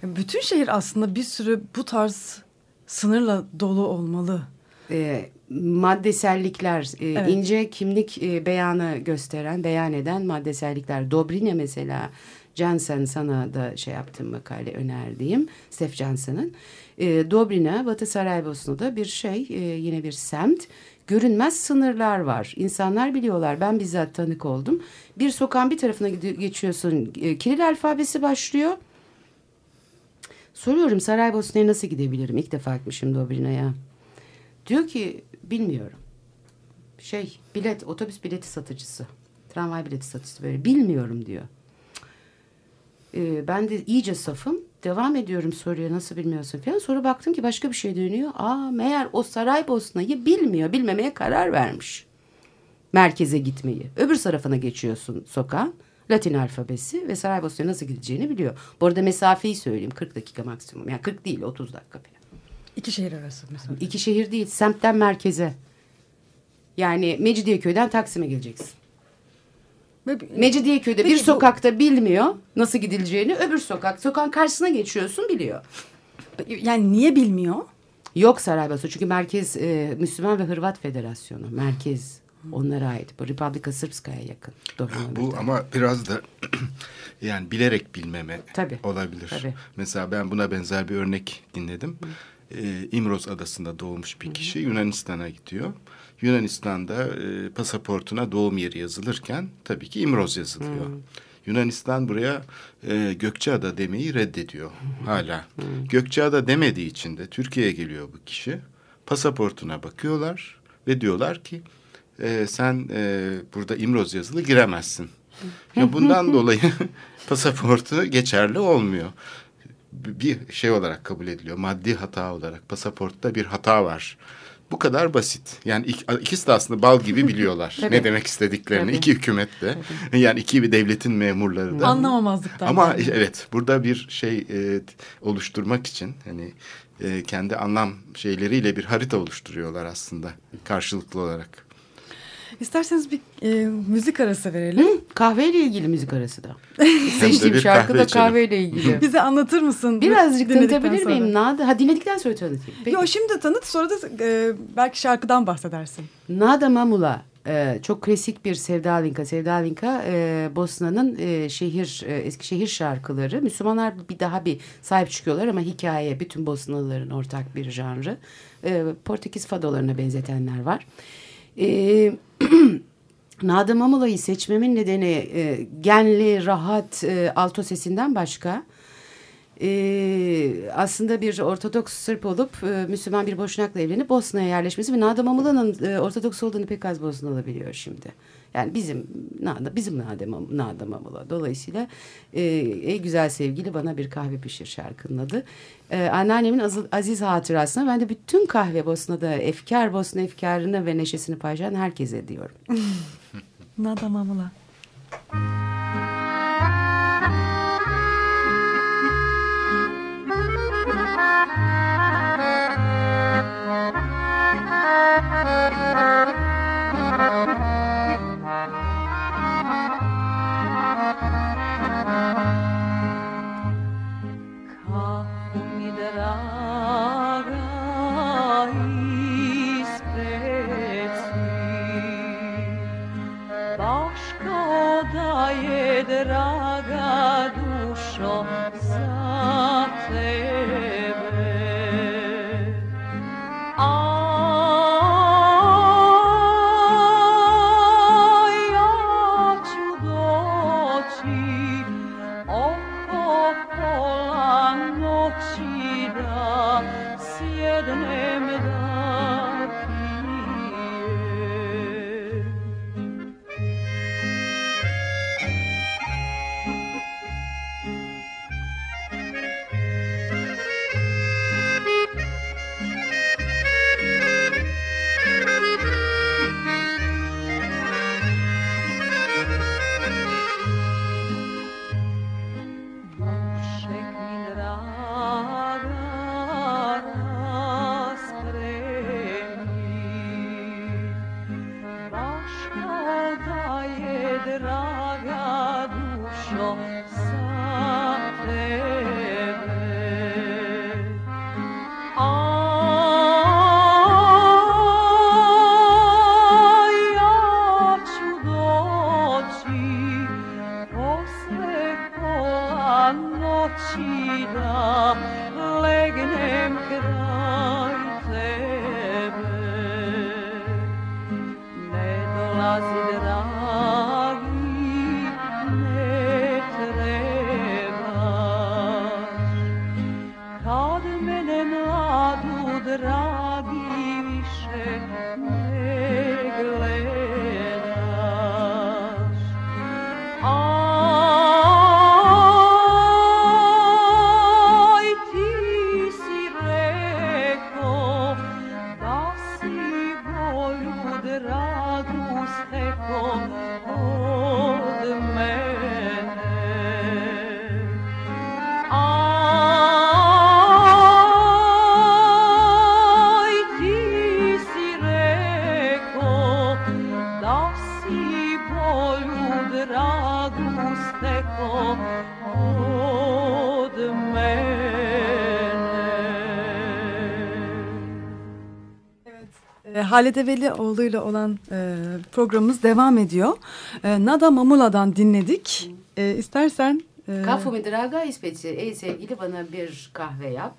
Bütün şehir aslında bir sürü bu tarz sınırla dolu olmalı. e, maddesellikler, e, Evet. ince kimlik e, beyanı gösteren, beyan eden maddesellikler. Dobrine mesela, Jansen sana da şey yaptığım makale önerdiğim, Steph Jansen'ın. E, Dobrine, Batı Saraybosna'da bir şey, e, yine bir semt. Görünmez sınırlar var. İnsanlar biliyorlar. Ben bizzat tanık oldum. Bir sokağın bir tarafına geçiyorsun. E, Kiril alfabesi başlıyor. Soruyorum Saraybosna'ya nasıl gidebilirim? İlk defa gitmişim Dobrina'ya. Diyor ki bilmiyorum. Şey bilet otobüs bileti satıcısı. Tramvay bileti satıcısı böyle bilmiyorum diyor. Ee, ben de iyice safım. Devam ediyorum soruya nasıl bilmiyorsun falan. Sonra baktım ki başka bir şey dönüyor. Aa meğer o Saraybosna'yı bilmiyor. Bilmemeye karar vermiş. Merkeze gitmeyi. Öbür tarafına geçiyorsun sokağın. Latin alfabesi ve Saraybosna'ya nasıl gideceğini biliyor. Bu arada mesafeyi söyleyeyim. 40 dakika maksimum. Yani 40 değil 30 dakika falan. İki şehir arası mesela. İki şehir değil, semtten merkeze. Yani Mecidiyeköy'den Taksim'e geleceksin. Mecidiyeköy'de Peki bir bu- sokakta bilmiyor nasıl gidileceğini, öbür sokak, sokağın karşısına geçiyorsun biliyor. Yani niye bilmiyor? Yok Saraybosna çünkü merkez e, Müslüman ve Hırvat Federasyonu. Merkez onlara ait. Bu Republika Srpska'ya yakın. Dobranović'ta. Bu ama biraz da yani bilerek bilmeme Tabii, olabilir. tabii. Mesela ben buna benzer bir örnek dinledim. Ee, İmroz adasında doğmuş bir kişi Yunanistan'a gidiyor. Yunanistan'da e, pasaportuna doğum yeri yazılırken tabii ki İmroz yazılıyor. Yunanistan buraya e, Gökçeada demeyi reddediyor hala. Gökçeada demediği için de Türkiye'ye geliyor bu kişi. Pasaportuna bakıyorlar ve diyorlar ki e, sen e, burada İmroz yazılı giremezsin. Ya bundan dolayı pasaportu geçerli olmuyor. Bir şey olarak kabul ediliyor. Maddi hata olarak pasaportta bir hata var. Bu kadar basit. Yani ik- ikisi de aslında bal gibi biliyorlar Tabii. ne demek istediklerini. Tabii. İki hükümet de. Yani iki bir devletin memurları da. Anlamamazlıktan. Ama yani. evet burada bir şey e, oluşturmak için hani e, kendi anlam şeyleriyle bir harita oluşturuyorlar aslında karşılıklı olarak. İsterseniz bir e, müzik arası verelim. Hı, kahveyle ilgili müzik arası da. Seçtiğim şarkı kahve da kahveyle ilgili. Bize anlatır mısın? Birazcık tanıtabilir sonra? miyim? Nada, ha dinledikten sonra tanıtayım. Peki. Yo şimdi tanıt sonra da e, belki şarkıdan bahsedersin. Nada Mamula e, çok klasik bir Sevdalinka. Sevdalinka e, Bosna'nın e, şehir e, eski şehir şarkıları. Müslümanlar bir daha bir sahip çıkıyorlar ama hikaye bütün Bosnalıların ortak bir janrı. E, Portekiz fadolarına benzetenler var. E, Nada Mamula'yı seçmemin nedeni e, genli, rahat, e, alto sesinden başka e, aslında bir Ortodoks Sırp olup e, Müslüman bir Boşnak'la evlenip Bosna'ya yerleşmesi ve Nada Mamula'nın e, Ortodoks olduğunu pek az Bosnalı biliyor şimdi. Yani bizim Nada, bizim Nada, Mam- Nada Mamula. Dolayısıyla e, ey güzel sevgili bana bir kahve pişir şarkının adı. E, anneannemin az- aziz hatırasına ben de bütün kahve Bosna'da efkar Bosna efkarını ve neşesini paylaşan herkese diyorum. Nada Mamula. Kako Ne dolazi E, Halet Evelioğlu'yla olan e, programımız devam ediyor. E, Nada Mamula'dan dinledik. E, istersen... E, Kafu mi draga ispeci. Ey sevgili bana bir kahve yap.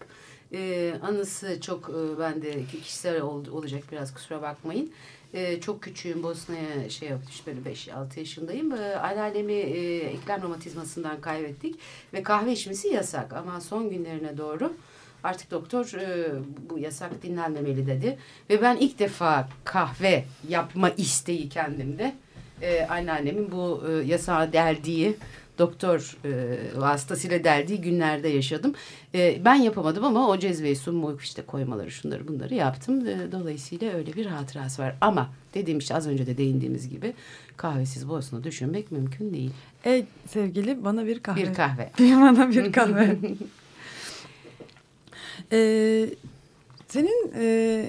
Ee, anısı çok e, bende kişisel ol- olacak biraz kusura bakmayın. Ee, çok küçüğüm Bosna'ya şey yaptım işte böyle 5-6 yaşındayım. Ee, anneannemi e, eklem romatizmasından kaybettik ve kahve içmesi yasak ama son günlerine doğru artık doktor e, bu yasak dinlenmemeli dedi. Ve ben ilk defa kahve yapma isteği kendimde e, anneannemin bu e, yasağı deldiği doktor e, vasıtasıyla deldiği günlerde yaşadım. E, ben yapamadım ama o cezveyi sunmu işte koymaları şunları bunları yaptım. E, dolayısıyla öyle bir hatırası var. Ama dediğim işte az önce de değindiğimiz gibi kahvesiz Bosna düşünmek mümkün değil. Ey sevgili bana bir kahve. Bir kahve. bana bir kahve. Ee, senin e,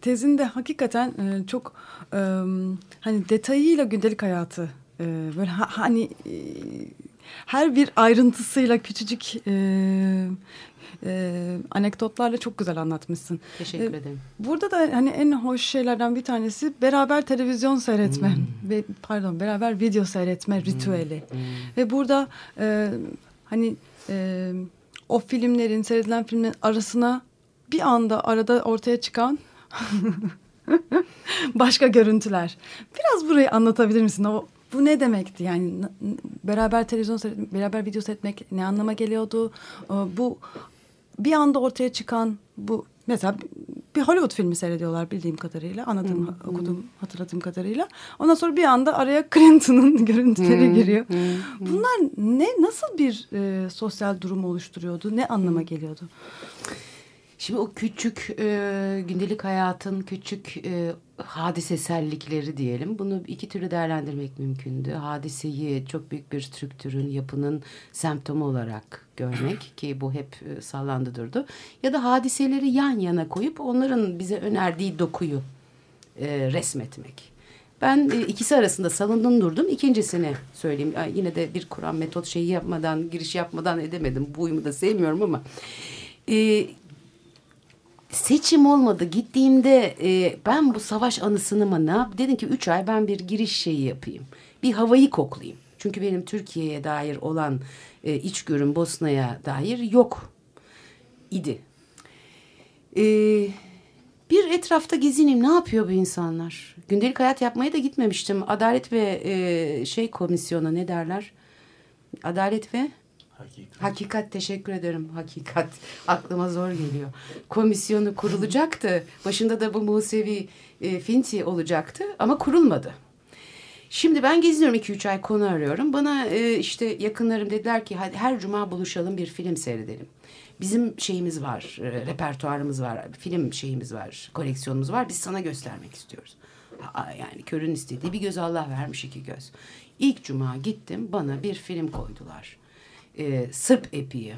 tezinde hakikaten e, çok e, hani detayıyla gündelik hayatı e, böyle ha, hani e, her bir ayrıntısıyla küçücük e, e, anekdotlarla çok güzel anlatmışsın. Teşekkür E, ederim. Burada da hani en hoş şeylerden bir tanesi beraber televizyon seyretme ve pardon beraber video seyretme ritüeli. Ve burada e, hani e, o filmlerin seyredilen filmlerin arasına bir anda arada ortaya çıkan başka görüntüler. Biraz burayı anlatabilir misin? O bu ne demekti yani beraber televizyon beraber video seyretmek ne anlama geliyordu? Bu bir anda ortaya çıkan bu mesela bir Hollywood filmi seyrediyorlar bildiğim kadarıyla anladığım okuduğum hatırladığım kadarıyla ondan sonra bir anda araya Clinton'ın görüntüleri giriyor. Bunlar ne nasıl bir e, sosyal durum oluşturuyordu? Ne anlama geliyordu? Şimdi o küçük e, gündelik hayatın küçük e, hadisesellikleri diyelim. Bunu iki türlü değerlendirmek mümkündü. Hadiseyi çok büyük bir strüktürün, yapının semptomu olarak görmek ki bu hep e, sallandı durdu. Ya da hadiseleri yan yana koyup onların bize önerdiği dokuyu e, resmetmek. Ben e, ikisi arasında salındım durdum. İkincisini söyleyeyim. Ay, yine de bir Kur'an metot şeyi yapmadan, giriş yapmadan edemedim. Bu uyumu da sevmiyorum ama... E, seçim olmadı. Gittiğimde e, ben bu savaş anısını mı ne yap? Dedim ki üç ay ben bir giriş şeyi yapayım. Bir havayı koklayayım. Çünkü benim Türkiye'ye dair olan e, içgörüm Bosna'ya dair yok idi. E, bir etrafta gezineyim. Ne yapıyor bu insanlar? Gündelik hayat yapmaya da gitmemiştim. Adalet ve e, şey komisyonu ne derler? Adalet ve Hakikat. Hakikat teşekkür ederim. Hakikat aklıma zor geliyor. Komisyonu kurulacaktı. Başında da bu Musevi e, Finti olacaktı ama kurulmadı. Şimdi ben geziniyorum iki üç ay konu arıyorum. Bana e, işte yakınlarım dediler ki hadi her cuma buluşalım bir film seyredelim. Bizim şeyimiz var, e, repertuarımız var, film şeyimiz var, koleksiyonumuz var. Biz sana göstermek istiyoruz. Aa, yani körün istediği bir göz Allah vermiş iki göz. İlk cuma gittim bana bir film koydular. E, Sırp epiği.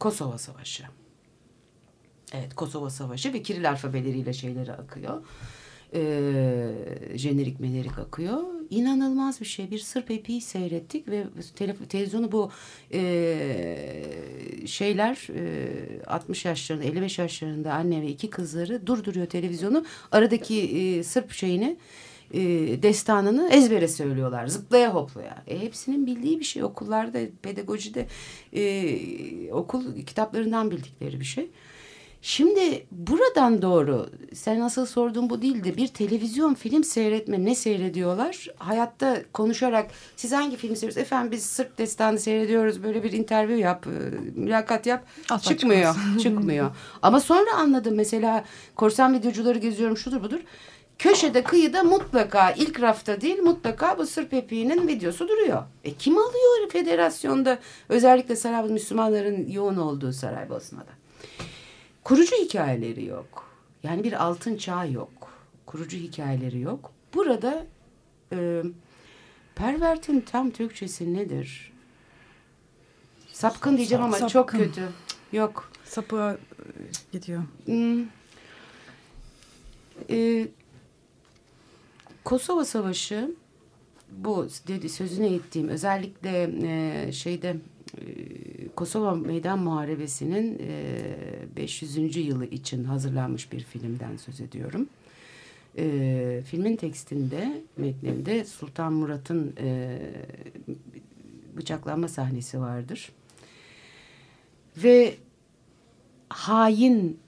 Kosova Savaşı. Evet Kosova Savaşı ve Kiril alfabeleriyle şeyleri akıyor. Ee, jenerik menerik akıyor. İnanılmaz bir şey. Bir Sırp epiği seyrettik ve tele- televizyonu bu e, şeyler e, 60 yaşlarında 55 yaşlarında anne ve iki kızları durduruyor televizyonu. Aradaki e, Sırp şeyini e, destanını ezbere söylüyorlar. Zıplaya hoplaya. E, hepsinin bildiği bir şey. Okullarda, pedagojide e, okul kitaplarından bildikleri bir şey. Şimdi buradan doğru sen nasıl sorduğun bu değildi. Bir televizyon film seyretme ne seyrediyorlar? Hayatta konuşarak siz hangi film seyrediyorsunuz? Efendim biz Sırp destanı seyrediyoruz. Böyle bir interview yap, e, mülakat yap. Asla çıkmıyor. çıkmıyor. Ama sonra anladım mesela korsan videocuları geziyorum şudur budur. Köşede kıyıda mutlaka ilk rafta değil mutlaka bu Sırp epiğinin videosu duruyor. E kim alıyor federasyonda özellikle Saraybosna Müslümanların yoğun olduğu Saraybosna'da? Kurucu hikayeleri yok. Yani bir altın çağ yok. Kurucu hikayeleri yok. Burada e, pervertin tam Türkçesi nedir? Sapkın diyeceğim ama çok Sapkın. kötü. Yok. Sapığa e, gidiyor. Hmm. Ee, Kosova Savaşı bu dedi sözüne ettiğim özellikle e, şeyde e, Kosova Meydan Muharebesi'nin e, 500. yılı için hazırlanmış bir filmden söz ediyorum. E, filmin tekstinde, metninde Sultan Murat'ın e, bıçaklanma sahnesi vardır. Ve hain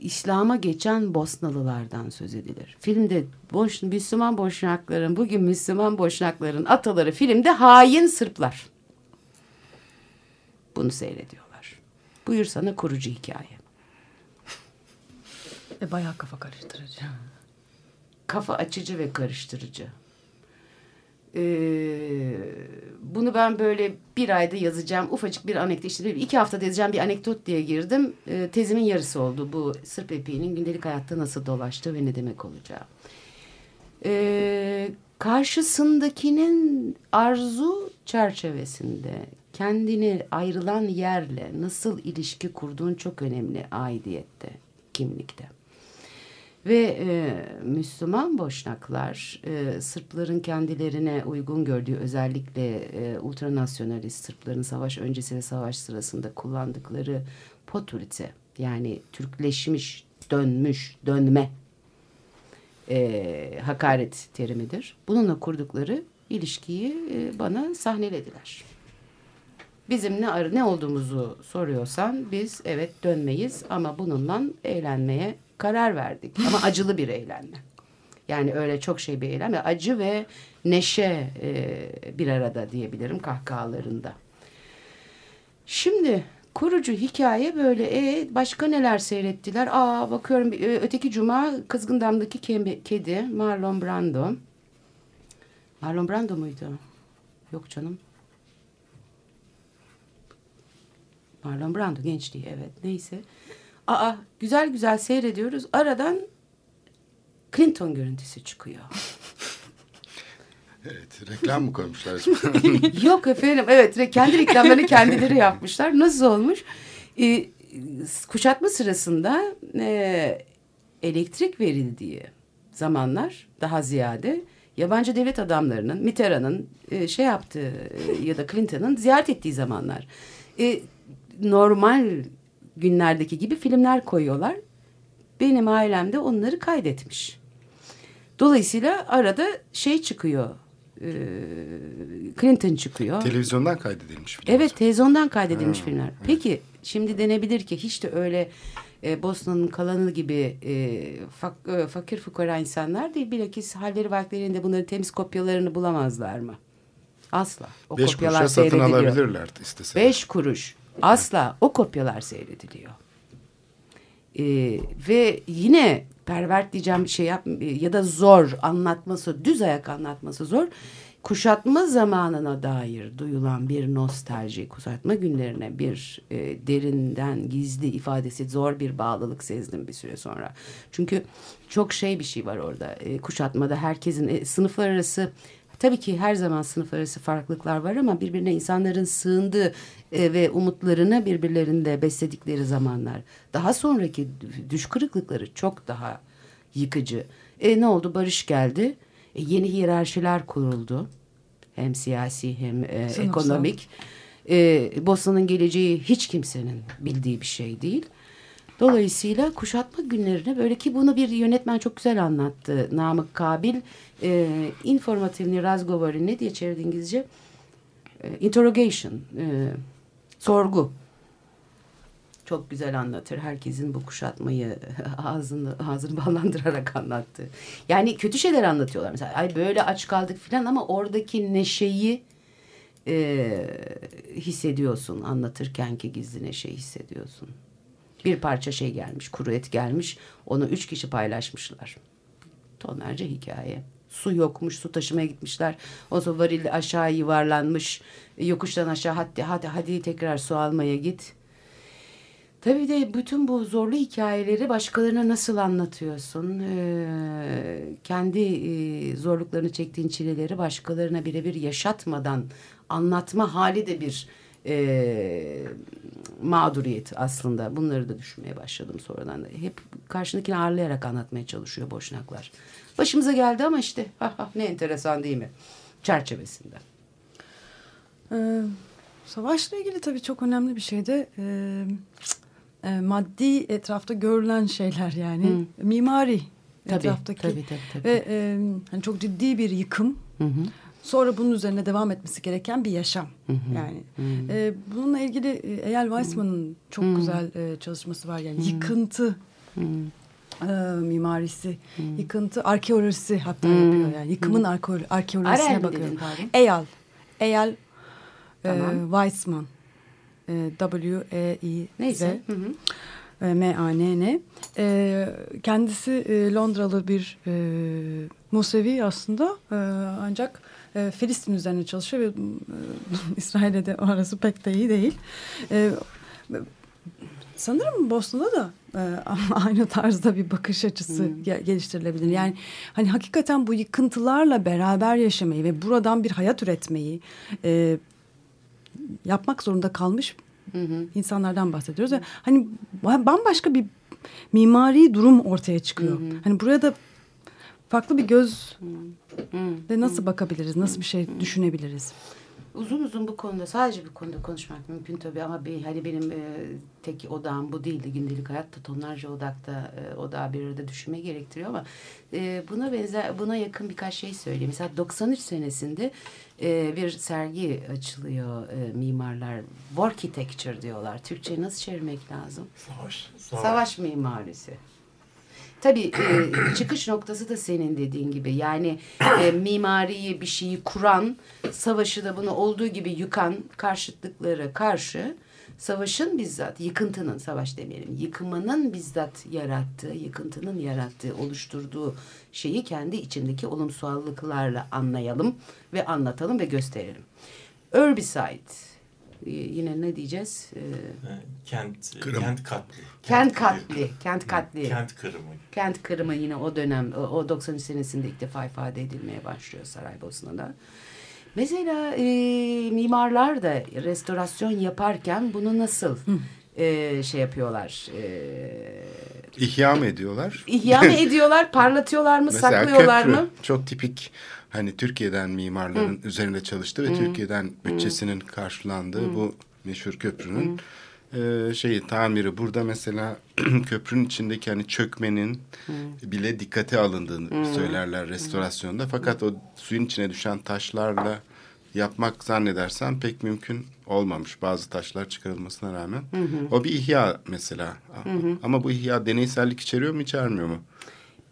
İslam'a geçen Bosnalılardan söz edilir. Filmde boş, Müslüman Boşnakların, bugün Müslüman Boşnakların ataları filmde hain Sırplar. Bunu seyrediyorlar. Buyur sana kurucu hikaye. E, bayağı kafa karıştırıcı. Kafa açıcı ve karıştırıcı. Ee, bunu ben böyle bir ayda yazacağım. Ufacık bir anekdot işte iki haftada yazacağım bir anekdot diye girdim. Ee, tezimin yarısı oldu bu Sırp epiğinin gündelik hayatta nasıl dolaştığı ve ne demek olacağı. Ee, karşısındakinin arzu çerçevesinde kendini ayrılan yerle nasıl ilişki kurduğun çok önemli aidiyette, kimlikte. Ve e, Müslüman Boşnaklar e, Sırpların kendilerine uygun gördüğü özellikle e, ultranasyonalist Sırpların savaş öncesi ve savaş sırasında kullandıkları poturite yani Türkleşmiş, dönmüş, dönme e, hakaret terimidir. Bununla kurdukları ilişkiyi e, bana sahnelediler. Bizim ne ne olduğumuzu soruyorsan biz evet dönmeyiz ama bununla eğlenmeye karar verdik. Ama acılı bir eğlenme. Yani öyle çok şey bir eğlenme. Acı ve neşe e, bir arada diyebilirim kahkahalarında. Şimdi kurucu hikaye böyle. E, başka neler seyrettiler? Aa bakıyorum öteki cuma Kızgın Dam'daki ke- kedi Marlon Brando. Marlon Brando muydu? Yok canım. Marlon Brando gençliği evet neyse. Aa güzel güzel seyrediyoruz. Aradan Clinton görüntüsü çıkıyor. Evet, reklam mı koymuşlar? Yok efendim evet kendi reklamlarını kendileri yapmışlar. Nasıl olmuş? Ee, kuşatma sırasında e, elektrik verildiği zamanlar daha ziyade yabancı devlet adamlarının Mitterrand'ın e, şey yaptığı e, ya da Clinton'ın ziyaret ettiği zamanlar. E, normal günlerdeki gibi filmler koyuyorlar. Benim ailem de onları kaydetmiş. Dolayısıyla arada şey çıkıyor. e, Clinton çıkıyor. Televizyondan kaydedilmiş film. Evet televizyondan kaydedilmiş Ha, filmler. Peki şimdi denebilir ki hiç de öyle e, Bosna'nın kalanı gibi e, fak, e, fakir fukara insanlar değil. Bilakis halleri vakitlerinde bunların temiz kopyalarını bulamazlar mı? Asla. O Beş kopyalar kuruşa satın alabilirler isteseler. Beş kuruş. Asla. O kopyalar seyrediliyor. Ee, ve yine pervert diyeceğim şey yap ya da zor anlatması, düz ayak anlatması zor. Kuşatma zamanına dair duyulan bir nostalji, kuşatma günlerine bir e, derinden gizli ifadesi zor bir bağlılık sezdim bir süre sonra. Çünkü çok şey bir şey var orada. E, kuşatmada herkesin e, sınıflar arası Tabii ki her zaman sınıf arası farklılıklar var ama birbirine insanların sığındığı e, ve umutlarını birbirlerinde besledikleri zamanlar. Daha sonraki düş kırıklıkları çok daha yıkıcı. E, ne oldu? Barış geldi. E, yeni hiyerarşiler kuruldu. Hem siyasi hem e, Sınıfsal. ekonomik. E, Bosna'nın geleceği hiç kimsenin bildiği bir şey değil. Dolayısıyla kuşatma günlerine böyle ki bunu bir yönetmen çok güzel anlattı. Namık Kabil e, informativni razgovori ne diye çevirdi İngilizce? E, interrogation, e, sorgu. Çok güzel anlatır. Herkesin bu kuşatmayı ağzını, ağzını ballandırarak anlattı. Yani kötü şeyler anlatıyorlar. Mesela ay böyle aç kaldık falan ama oradaki neşeyi e, hissediyorsun. Anlatırken ki gizli neşeyi hissediyorsun. Bir parça şey gelmiş, kuru et gelmiş. Onu üç kişi paylaşmışlar. Tonlarca hikaye. Su yokmuş, su taşımaya gitmişler. O sonra varil aşağı yuvarlanmış. Yokuştan aşağı hadi hadi hadi tekrar su almaya git. Tabii de bütün bu zorlu hikayeleri başkalarına nasıl anlatıyorsun? Ee, kendi e, zorluklarını çektiğin çileleri başkalarına birebir yaşatmadan anlatma hali de bir e, mağduriyet aslında. Bunları da düşünmeye başladım sonradan. Hep karşındakini ağırlayarak anlatmaya çalışıyor boşnaklar. Başımıza geldi ama işte ha, ha, ne enteresan değil mi? Çerçevesinde. Ee, savaşla ilgili tabii çok önemli bir şey de e, e, maddi etrafta görülen şeyler yani mimari Tabii, etraftaki tabii, tabii, tabii. ve e, hani çok ciddi bir yıkım. Hı hı. Sonra bunun üzerine devam etmesi gereken bir yaşam. Yani e, bununla ilgili e, Eyal Weissman'ın çok güzel e, çalışması var yani yıkıntı e, mimarisi, yıkıntı, arkeolojisi hatta yapıyor yani yıkımın arkeolo- arkeolojisine Arel mi bakıyor. dedin, pardon? Eyal, Eyal Tamam. e, Weizmann, e, W E I Neyse. Hı hı. e, M-A-N-N. E, kendisi e, Londralı bir e, Musevi aslında e, ancak e, Filistin üzerine çalışıyor ve e, İsrail'e de arası pek de iyi değil. E, sanırım Bosna'da da e, aynı tarzda bir bakış açısı ge- geliştirilebilir. Yani hani hakikaten bu yıkıntılarla beraber yaşamayı ve buradan bir hayat üretmeyi e, yapmak zorunda kalmış insanlardan bahsediyoruz. Ve hani bambaşka bir mimari durum ortaya çıkıyor. Hani buraya da farklı bir göz ve nasıl bakabiliriz, nasıl bir şey düşünebiliriz? Uzun uzun bu konuda sadece bir konuda konuşmak mümkün tabii ama bir, hani benim e, tek odağım bu değildi. Gündelik hayatta tonlarca odakta e, odağı bir arada düşünme gerektiriyor ama e, buna benzer buna yakın birkaç şey söyleyeyim. Mesela 93 senesinde e, bir sergi açılıyor e, mimarlar. Warchitecture diyorlar. Türkçe nasıl çevirmek lazım? Savaş. Savaş mimarisi. Tabii e, çıkış noktası da senin dediğin gibi. Yani e, mimariyi bir şeyi kuran, savaşı da bunu olduğu gibi yıkan karşıtlıklara karşı savaşın bizzat, yıkıntının, savaş demeyelim, yıkımının bizzat yarattığı, yıkıntının yarattığı, oluşturduğu şeyi kendi içindeki olumsallıklarla anlayalım ve anlatalım ve gösterelim. Herbicide, yine ne diyeceğiz? E, Kent, Kırım. kent katli. Kent katli, kent katli. Kent kırımı. Kent kırımı yine o dönem o, o 93 senesinde ilk defa ifade edilmeye başlıyor Saraybosna'da. Mesela e, mimarlar da restorasyon yaparken bunu nasıl e, şey yapıyorlar? E, İhya mı ediyorlar? ihya mı ediyorlar, parlatıyorlar mı, Mesela saklıyorlar köprü mı? çok tipik hani Türkiye'den mimarların üzerinde çalıştı ve Türkiye'den bütçesinin karşılandığı bu meşhur köprünün e, şeyi tamiri. Burada mesela köprünün içindeki hani çökmenin bile dikkate alındığını söylerler restorasyonda. Fakat o suyun içine düşen taşlarla yapmak zannedersem pek mümkün olmamış bazı taşlar çıkarılmasına rağmen. O bir ihya mesela. Ama bu ihya deneysellik içeriyor mu içermiyor mu?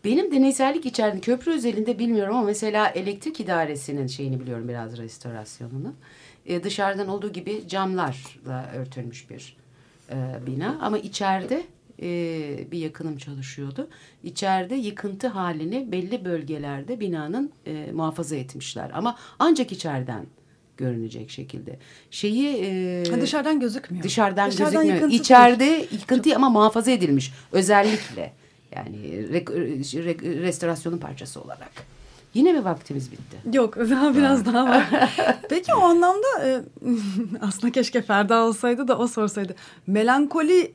Benim deneysellik içerdi. Köprü özelinde bilmiyorum ama mesela elektrik idaresinin şeyini biliyorum biraz restorasyonunu. Ee, dışarıdan olduğu gibi camlarla örtülmüş bir e, bina ama içeride e, bir yakınım çalışıyordu. İçeride yıkıntı halini belli bölgelerde binanın e, muhafaza etmişler ama ancak içeriden görünecek şekilde. Şeyi e, Ha, dışarıdan gözükmüyor. Dışarıdan, Dışarıdan gözükmüyor. yıkıntı İçeride yıkıntı ama muhafaza edilmiş. Özellikle. Yani re- re- restorasyonun parçası olarak. Yine mi vaktimiz bitti? Yok daha biraz daha var. Peki o anlamda e, aslında keşke Ferda olsaydı da o sorsaydı. Melankoli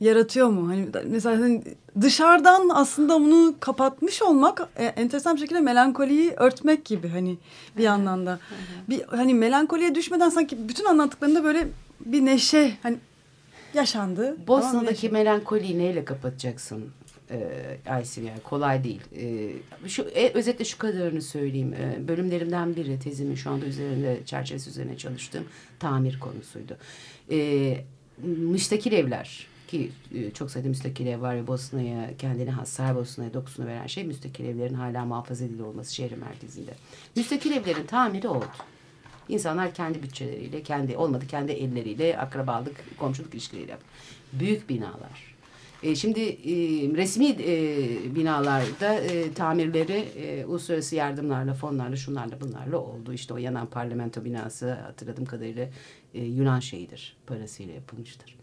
yaratıyor mu? Hani mesela hani dışarıdan aslında bunu kapatmış olmak e, enteresan bir şekilde melankoliyi örtmek gibi hani bir yandan da. Bir hani melankoliye düşmeden sanki bütün anlattıklarında böyle bir neşe hani yaşandı. Tamam, Bosna'daki neşe. melankoliyi neyle kapatacaksın? Ee, Aysin yani kolay değil. Ee, şu e, özetle şu kadarını söyleyeyim. Ee, bölümlerimden biri tezimin şu anda üzerinde çerçevesi üzerine çalıştığım tamir konusuydu. Ee, müstakil evler ki e, çok sayıda müstakil ev var ve Bosna'ya kendine has Saraybosna'ya dokusunu veren şey müstakil evlerin hala muhafaza edili olması şehrin merkezinde. Müstakil evlerin tamiri oldu. İnsanlar kendi bütçeleriyle, kendi olmadı kendi elleriyle, akrabalık, komşuluk ilişkileriyle yaptı. Büyük binalar. E, şimdi e, resmi e, binalarda e, tamirleri e, uluslararası yardımlarla, fonlarla, şunlarla bunlarla oldu. İşte o yanan parlamento binası hatırladığım kadarıyla e, Yunan şeyidir, parasıyla yapılmıştır.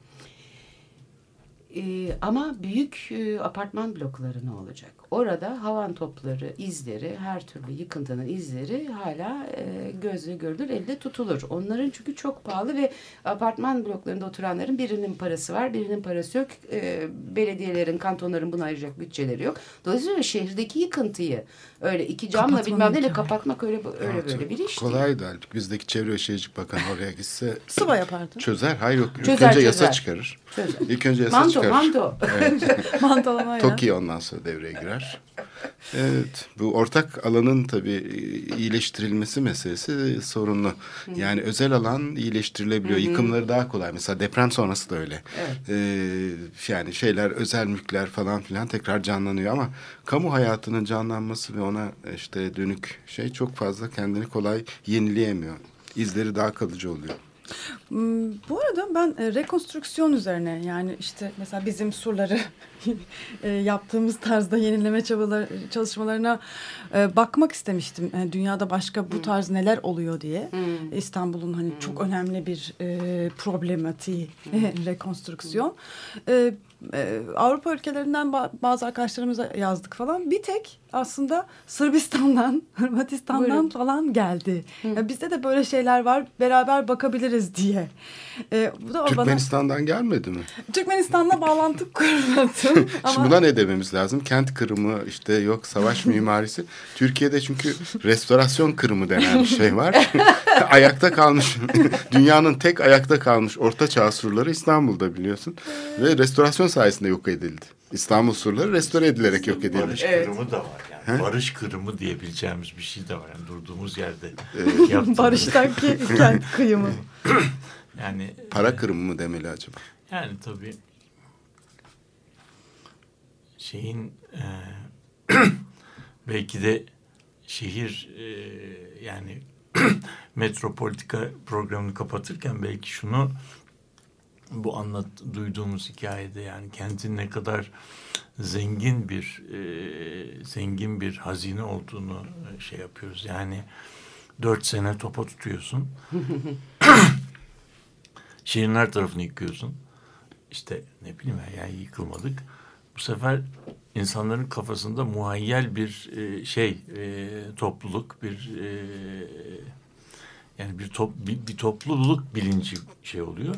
E, ama büyük e, apartman blokları ne olacak? Orada havan topları, izleri, her türlü yıkıntının izleri hala e, gözle görülür, elde tutulur. Onların çünkü çok pahalı ve apartman bloklarında oturanların birinin parası var, birinin parası yok. E, belediyelerin, kantonların buna ayıracak bütçeleri yok. Dolayısıyla şehirdeki yıkıntıyı öyle iki camla Kapatma bilmem neyle kapatmak öyle öyle böyle bir iş değil. Kolaydı halbuki. Bizdeki Çevre ve Şehircilik Bakanı oraya gitse Sıva yapardı. çözer. Hayır yok. İlk Çözer, önce yasa çözer. çıkarır. Çözer. İlk önce yasa Manto, çıkarır. manto. Mantolama ya. TOKİ ondan sonra devreye girer. Evet, bu ortak alanın tabii e, iyileştirilmesi meselesi sorunlu. Yani özel alan iyileştirilebiliyor. Yıkımları daha kolay. Mesela deprem sonrası da öyle. Ee, yani şeyler, özel mülkler falan filan tekrar canlanıyor ama kamu hayatının canlanması ve ona işte dönük şey çok fazla kendini kolay yenileyemiyor. İzleri daha kalıcı oluyor. Hmm, Bu arada ben e, rekonstrüksiyon üzerine yani işte mesela bizim surları e, yaptığımız tarzda yenileme çabaları, çalışmalarına e, bakmak istemiştim. E, dünyada başka bu tarz neler oluyor diye. İstanbul'un hani çok önemli bir e, problematiği rekonstrüksiyon. E, e, Avrupa ülkelerinden ba- bazı arkadaşlarımıza yazdık falan. Bir tek aslında Sırbistan'dan, Hırvatistan'dan Buyurun. falan geldi. Ya bizde de böyle şeyler var. Beraber bakabiliriz diye. E, bu da o bana Türkmenistan'dan gelmedi mi? Türkmenistan'la bağlantı kurmadım. Ama Şimdi buna ne dememiz lazım? Kent kırımı işte yok savaş mimarisi. Türkiye'de çünkü restorasyon kırımı denen bir şey var. ayakta kalmış dünyanın tek ayakta kalmış orta çağ surları İstanbul'da biliyorsun. Ve restorasyon sayesinde yok edildi. İstanbul surları restore edilerek yok edildi. Barış kırımı da var yani. Barış kırımı diyebileceğimiz bir şey de var. Yani durduğumuz yerde yaptığımız. Barış'taki kent kıyımı. Yani Para kırımı mı demeli acaba? Yani tabii şeyin e, belki de şehir e, yani metropolitika programını kapatırken belki şunu bu anlat duyduğumuz hikayede yani kentin ne kadar zengin bir e, zengin bir hazine olduğunu e, şey yapıyoruz. Yani dört sene topa tutuyorsun. Şehrin her tarafını yıkıyorsun. İşte ne bileyim ya, yani yıkılmadık. Bu sefer insanların kafasında muhayyel bir e, şey e, topluluk bir e, yani bir, top, bir, bir topluluk bilinci şey oluyor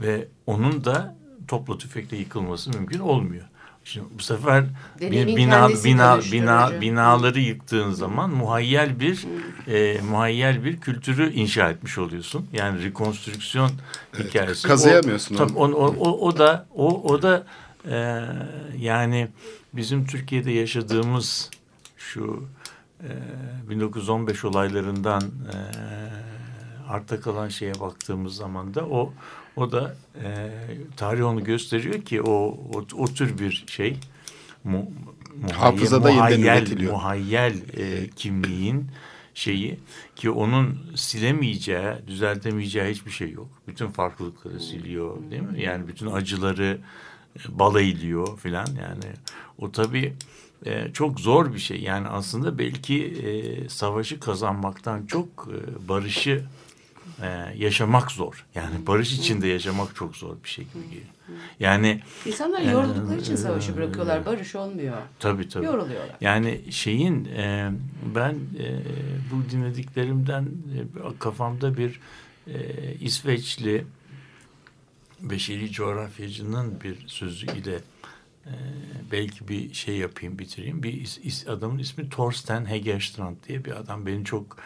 ve onun da topla tüfekle yıkılması mümkün olmuyor. Şimdi bu sefer Deneyimin bir bina, bina, bina, binaları yıktığın zaman muhayyel bir e, muhayyel bir kültürü inşa etmiş oluyorsun. Yani rekonstrüksiyon hikayesi. kazıyamıyorsun O, tabii onu. o, o, o da o, o da e, yani bizim Türkiye'de yaşadığımız şu e, 1915 olaylarından e, arta kalan şeye baktığımız zaman da o o da e, tarih onu gösteriyor ki o o, o tür bir şey mu, Hafızada yeniden muhayyel, üretiliyor. muhayyel e, kimliğin şeyi ki onun silemeyeceği, düzeltemeyeceği hiçbir şey yok. Bütün farklılıkları siliyor değil mi? Yani bütün acıları e, balayılıyor filan yani. O tabii e, çok zor bir şey. Yani aslında belki e, savaşı kazanmaktan çok e, barışı e, yaşamak zor. Yani barış içinde yaşamak çok zor bir şey gibi geliyor. Yani İnsanlar yoruldukları için savaşı bırakıyorlar. Barış olmuyor. tabii tabii. Yoruluyorlar. Yani şeyin e, ben e, bu dinlediklerimden e, kafamda bir e, İsveçli beşeri coğrafyacının bir sözü ile e, belki bir şey yapayım bitireyim. Bir is- is- adamın ismi Thorsten Hegerstrand diye bir adam beni çok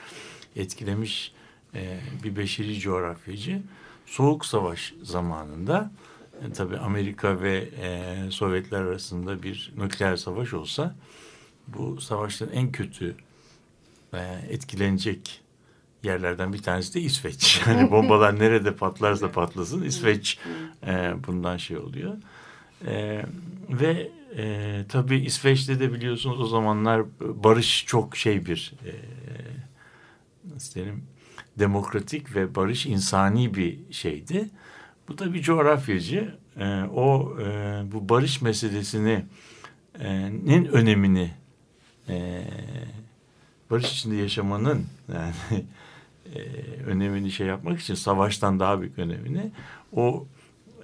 etkilemiş e, bir beşeri coğrafyacı. Soğuk Savaş zamanında e, tabii Amerika ve e, Sovyetler arasında bir nükleer savaş olsa bu savaşların en kötü e, etkilenecek yerlerden bir tanesi de İsveç. Yani bombalar nerede patlarsa patlasın İsveç e, bundan şey oluyor. E, ve e, tabii İsveç'te de biliyorsunuz o zamanlar barış çok şey bir e, nasıl diyelim demokratik ve barış insani bir şeydi. Bu da bir coğrafyacı. E, o e, bu barış meselesini e, önemini e, barış içinde yaşamanın yani e, önemini şey yapmak için savaştan daha büyük önemini o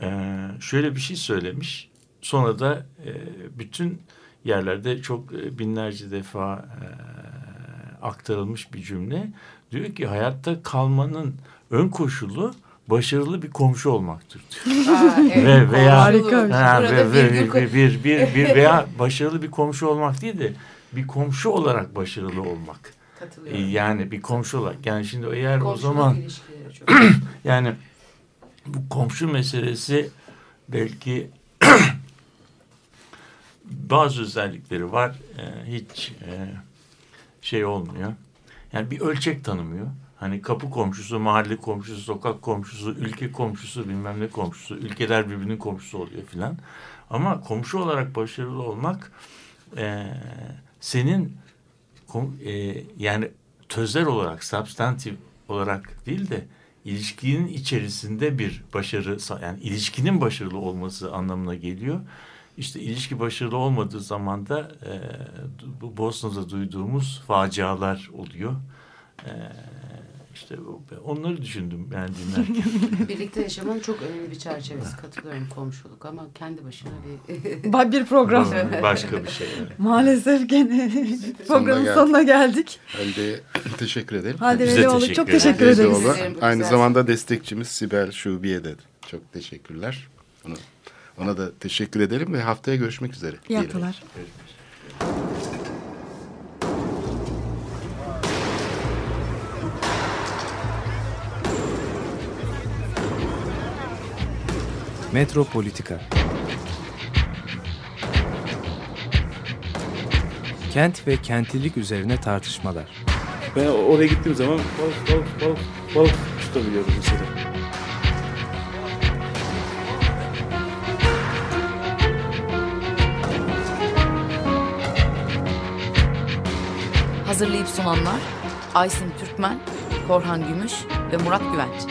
e, şöyle bir şey söylemiş. Sonra da e, bütün yerlerde çok e, binlerce defa e, aktarılmış bir cümle. Diyor ki hayatta kalmanın ön koşulu başarılı bir komşu olmaktır diyor. Aa, evet, Ve veya Harika bir. Ha, ve, ve- koy- bir, bir, bir, bir veya başarılı bir komşu olmak değil de bir komşu olarak başarılı olmak. Katılıyorum. Yani bir komşu olarak. Yani şimdi eğer o Komşuluk zaman ilişkileri çok. yani bu komşu meselesi belki bazı özellikleri var. E, hiç e, şey olmuyor. Yani bir ölçek tanımıyor. Hani kapı komşusu, mahalle komşusu, sokak komşusu, ülke komşusu, bilmem ne komşusu, ülkeler birbirinin komşusu oluyor filan. Ama komşu olarak başarılı olmak e, senin e, yani tözler olarak, substantif olarak değil de ilişkinin içerisinde bir başarı, yani ilişkinin başarılı olması anlamına geliyor. İşte ilişki başarılı olmadığı zaman da e, bu Bosna'da duyduğumuz facialar oluyor. E, işte onları düşündüm ben dinlerken. Birlikte yaşamanın çok önemli bir çerçevesi. Katılıyorum komşuluk ama kendi başına bir... bir program. Başka bir şey. Yani. Maalesef gene programın geldik. sonuna geldik. Halde teşekkür ederim. Halde Biz de Velioğlu teşekkür çok teşekkür ederiz. Aynı zamanda destekçimiz Sibel Şubiye de. Çok teşekkürler. Ona, ona da teşekkür ederim ve haftaya görüşmek üzere. İyi haftalar. Metropolitika Kent ve kentlilik üzerine tartışmalar. Ben oraya gittiğim zaman balık balık balık balık tutabiliyorum mesela. Hazırlayıp sunanlar Aysin Türkmen, Korhan Gümüş ve Murat Güvenç.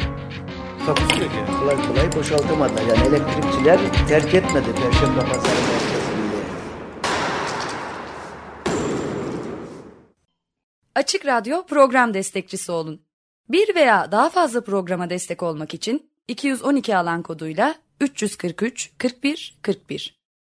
Takusu yok yani. Kolay kolay boşaltamadılar. Yani elektrikçiler terk etmedi Perşembe Pazarı merkezini. Açık Radyo program destekçisi olun. Bir veya daha fazla programa destek olmak için 212 alan koduyla 343 41 41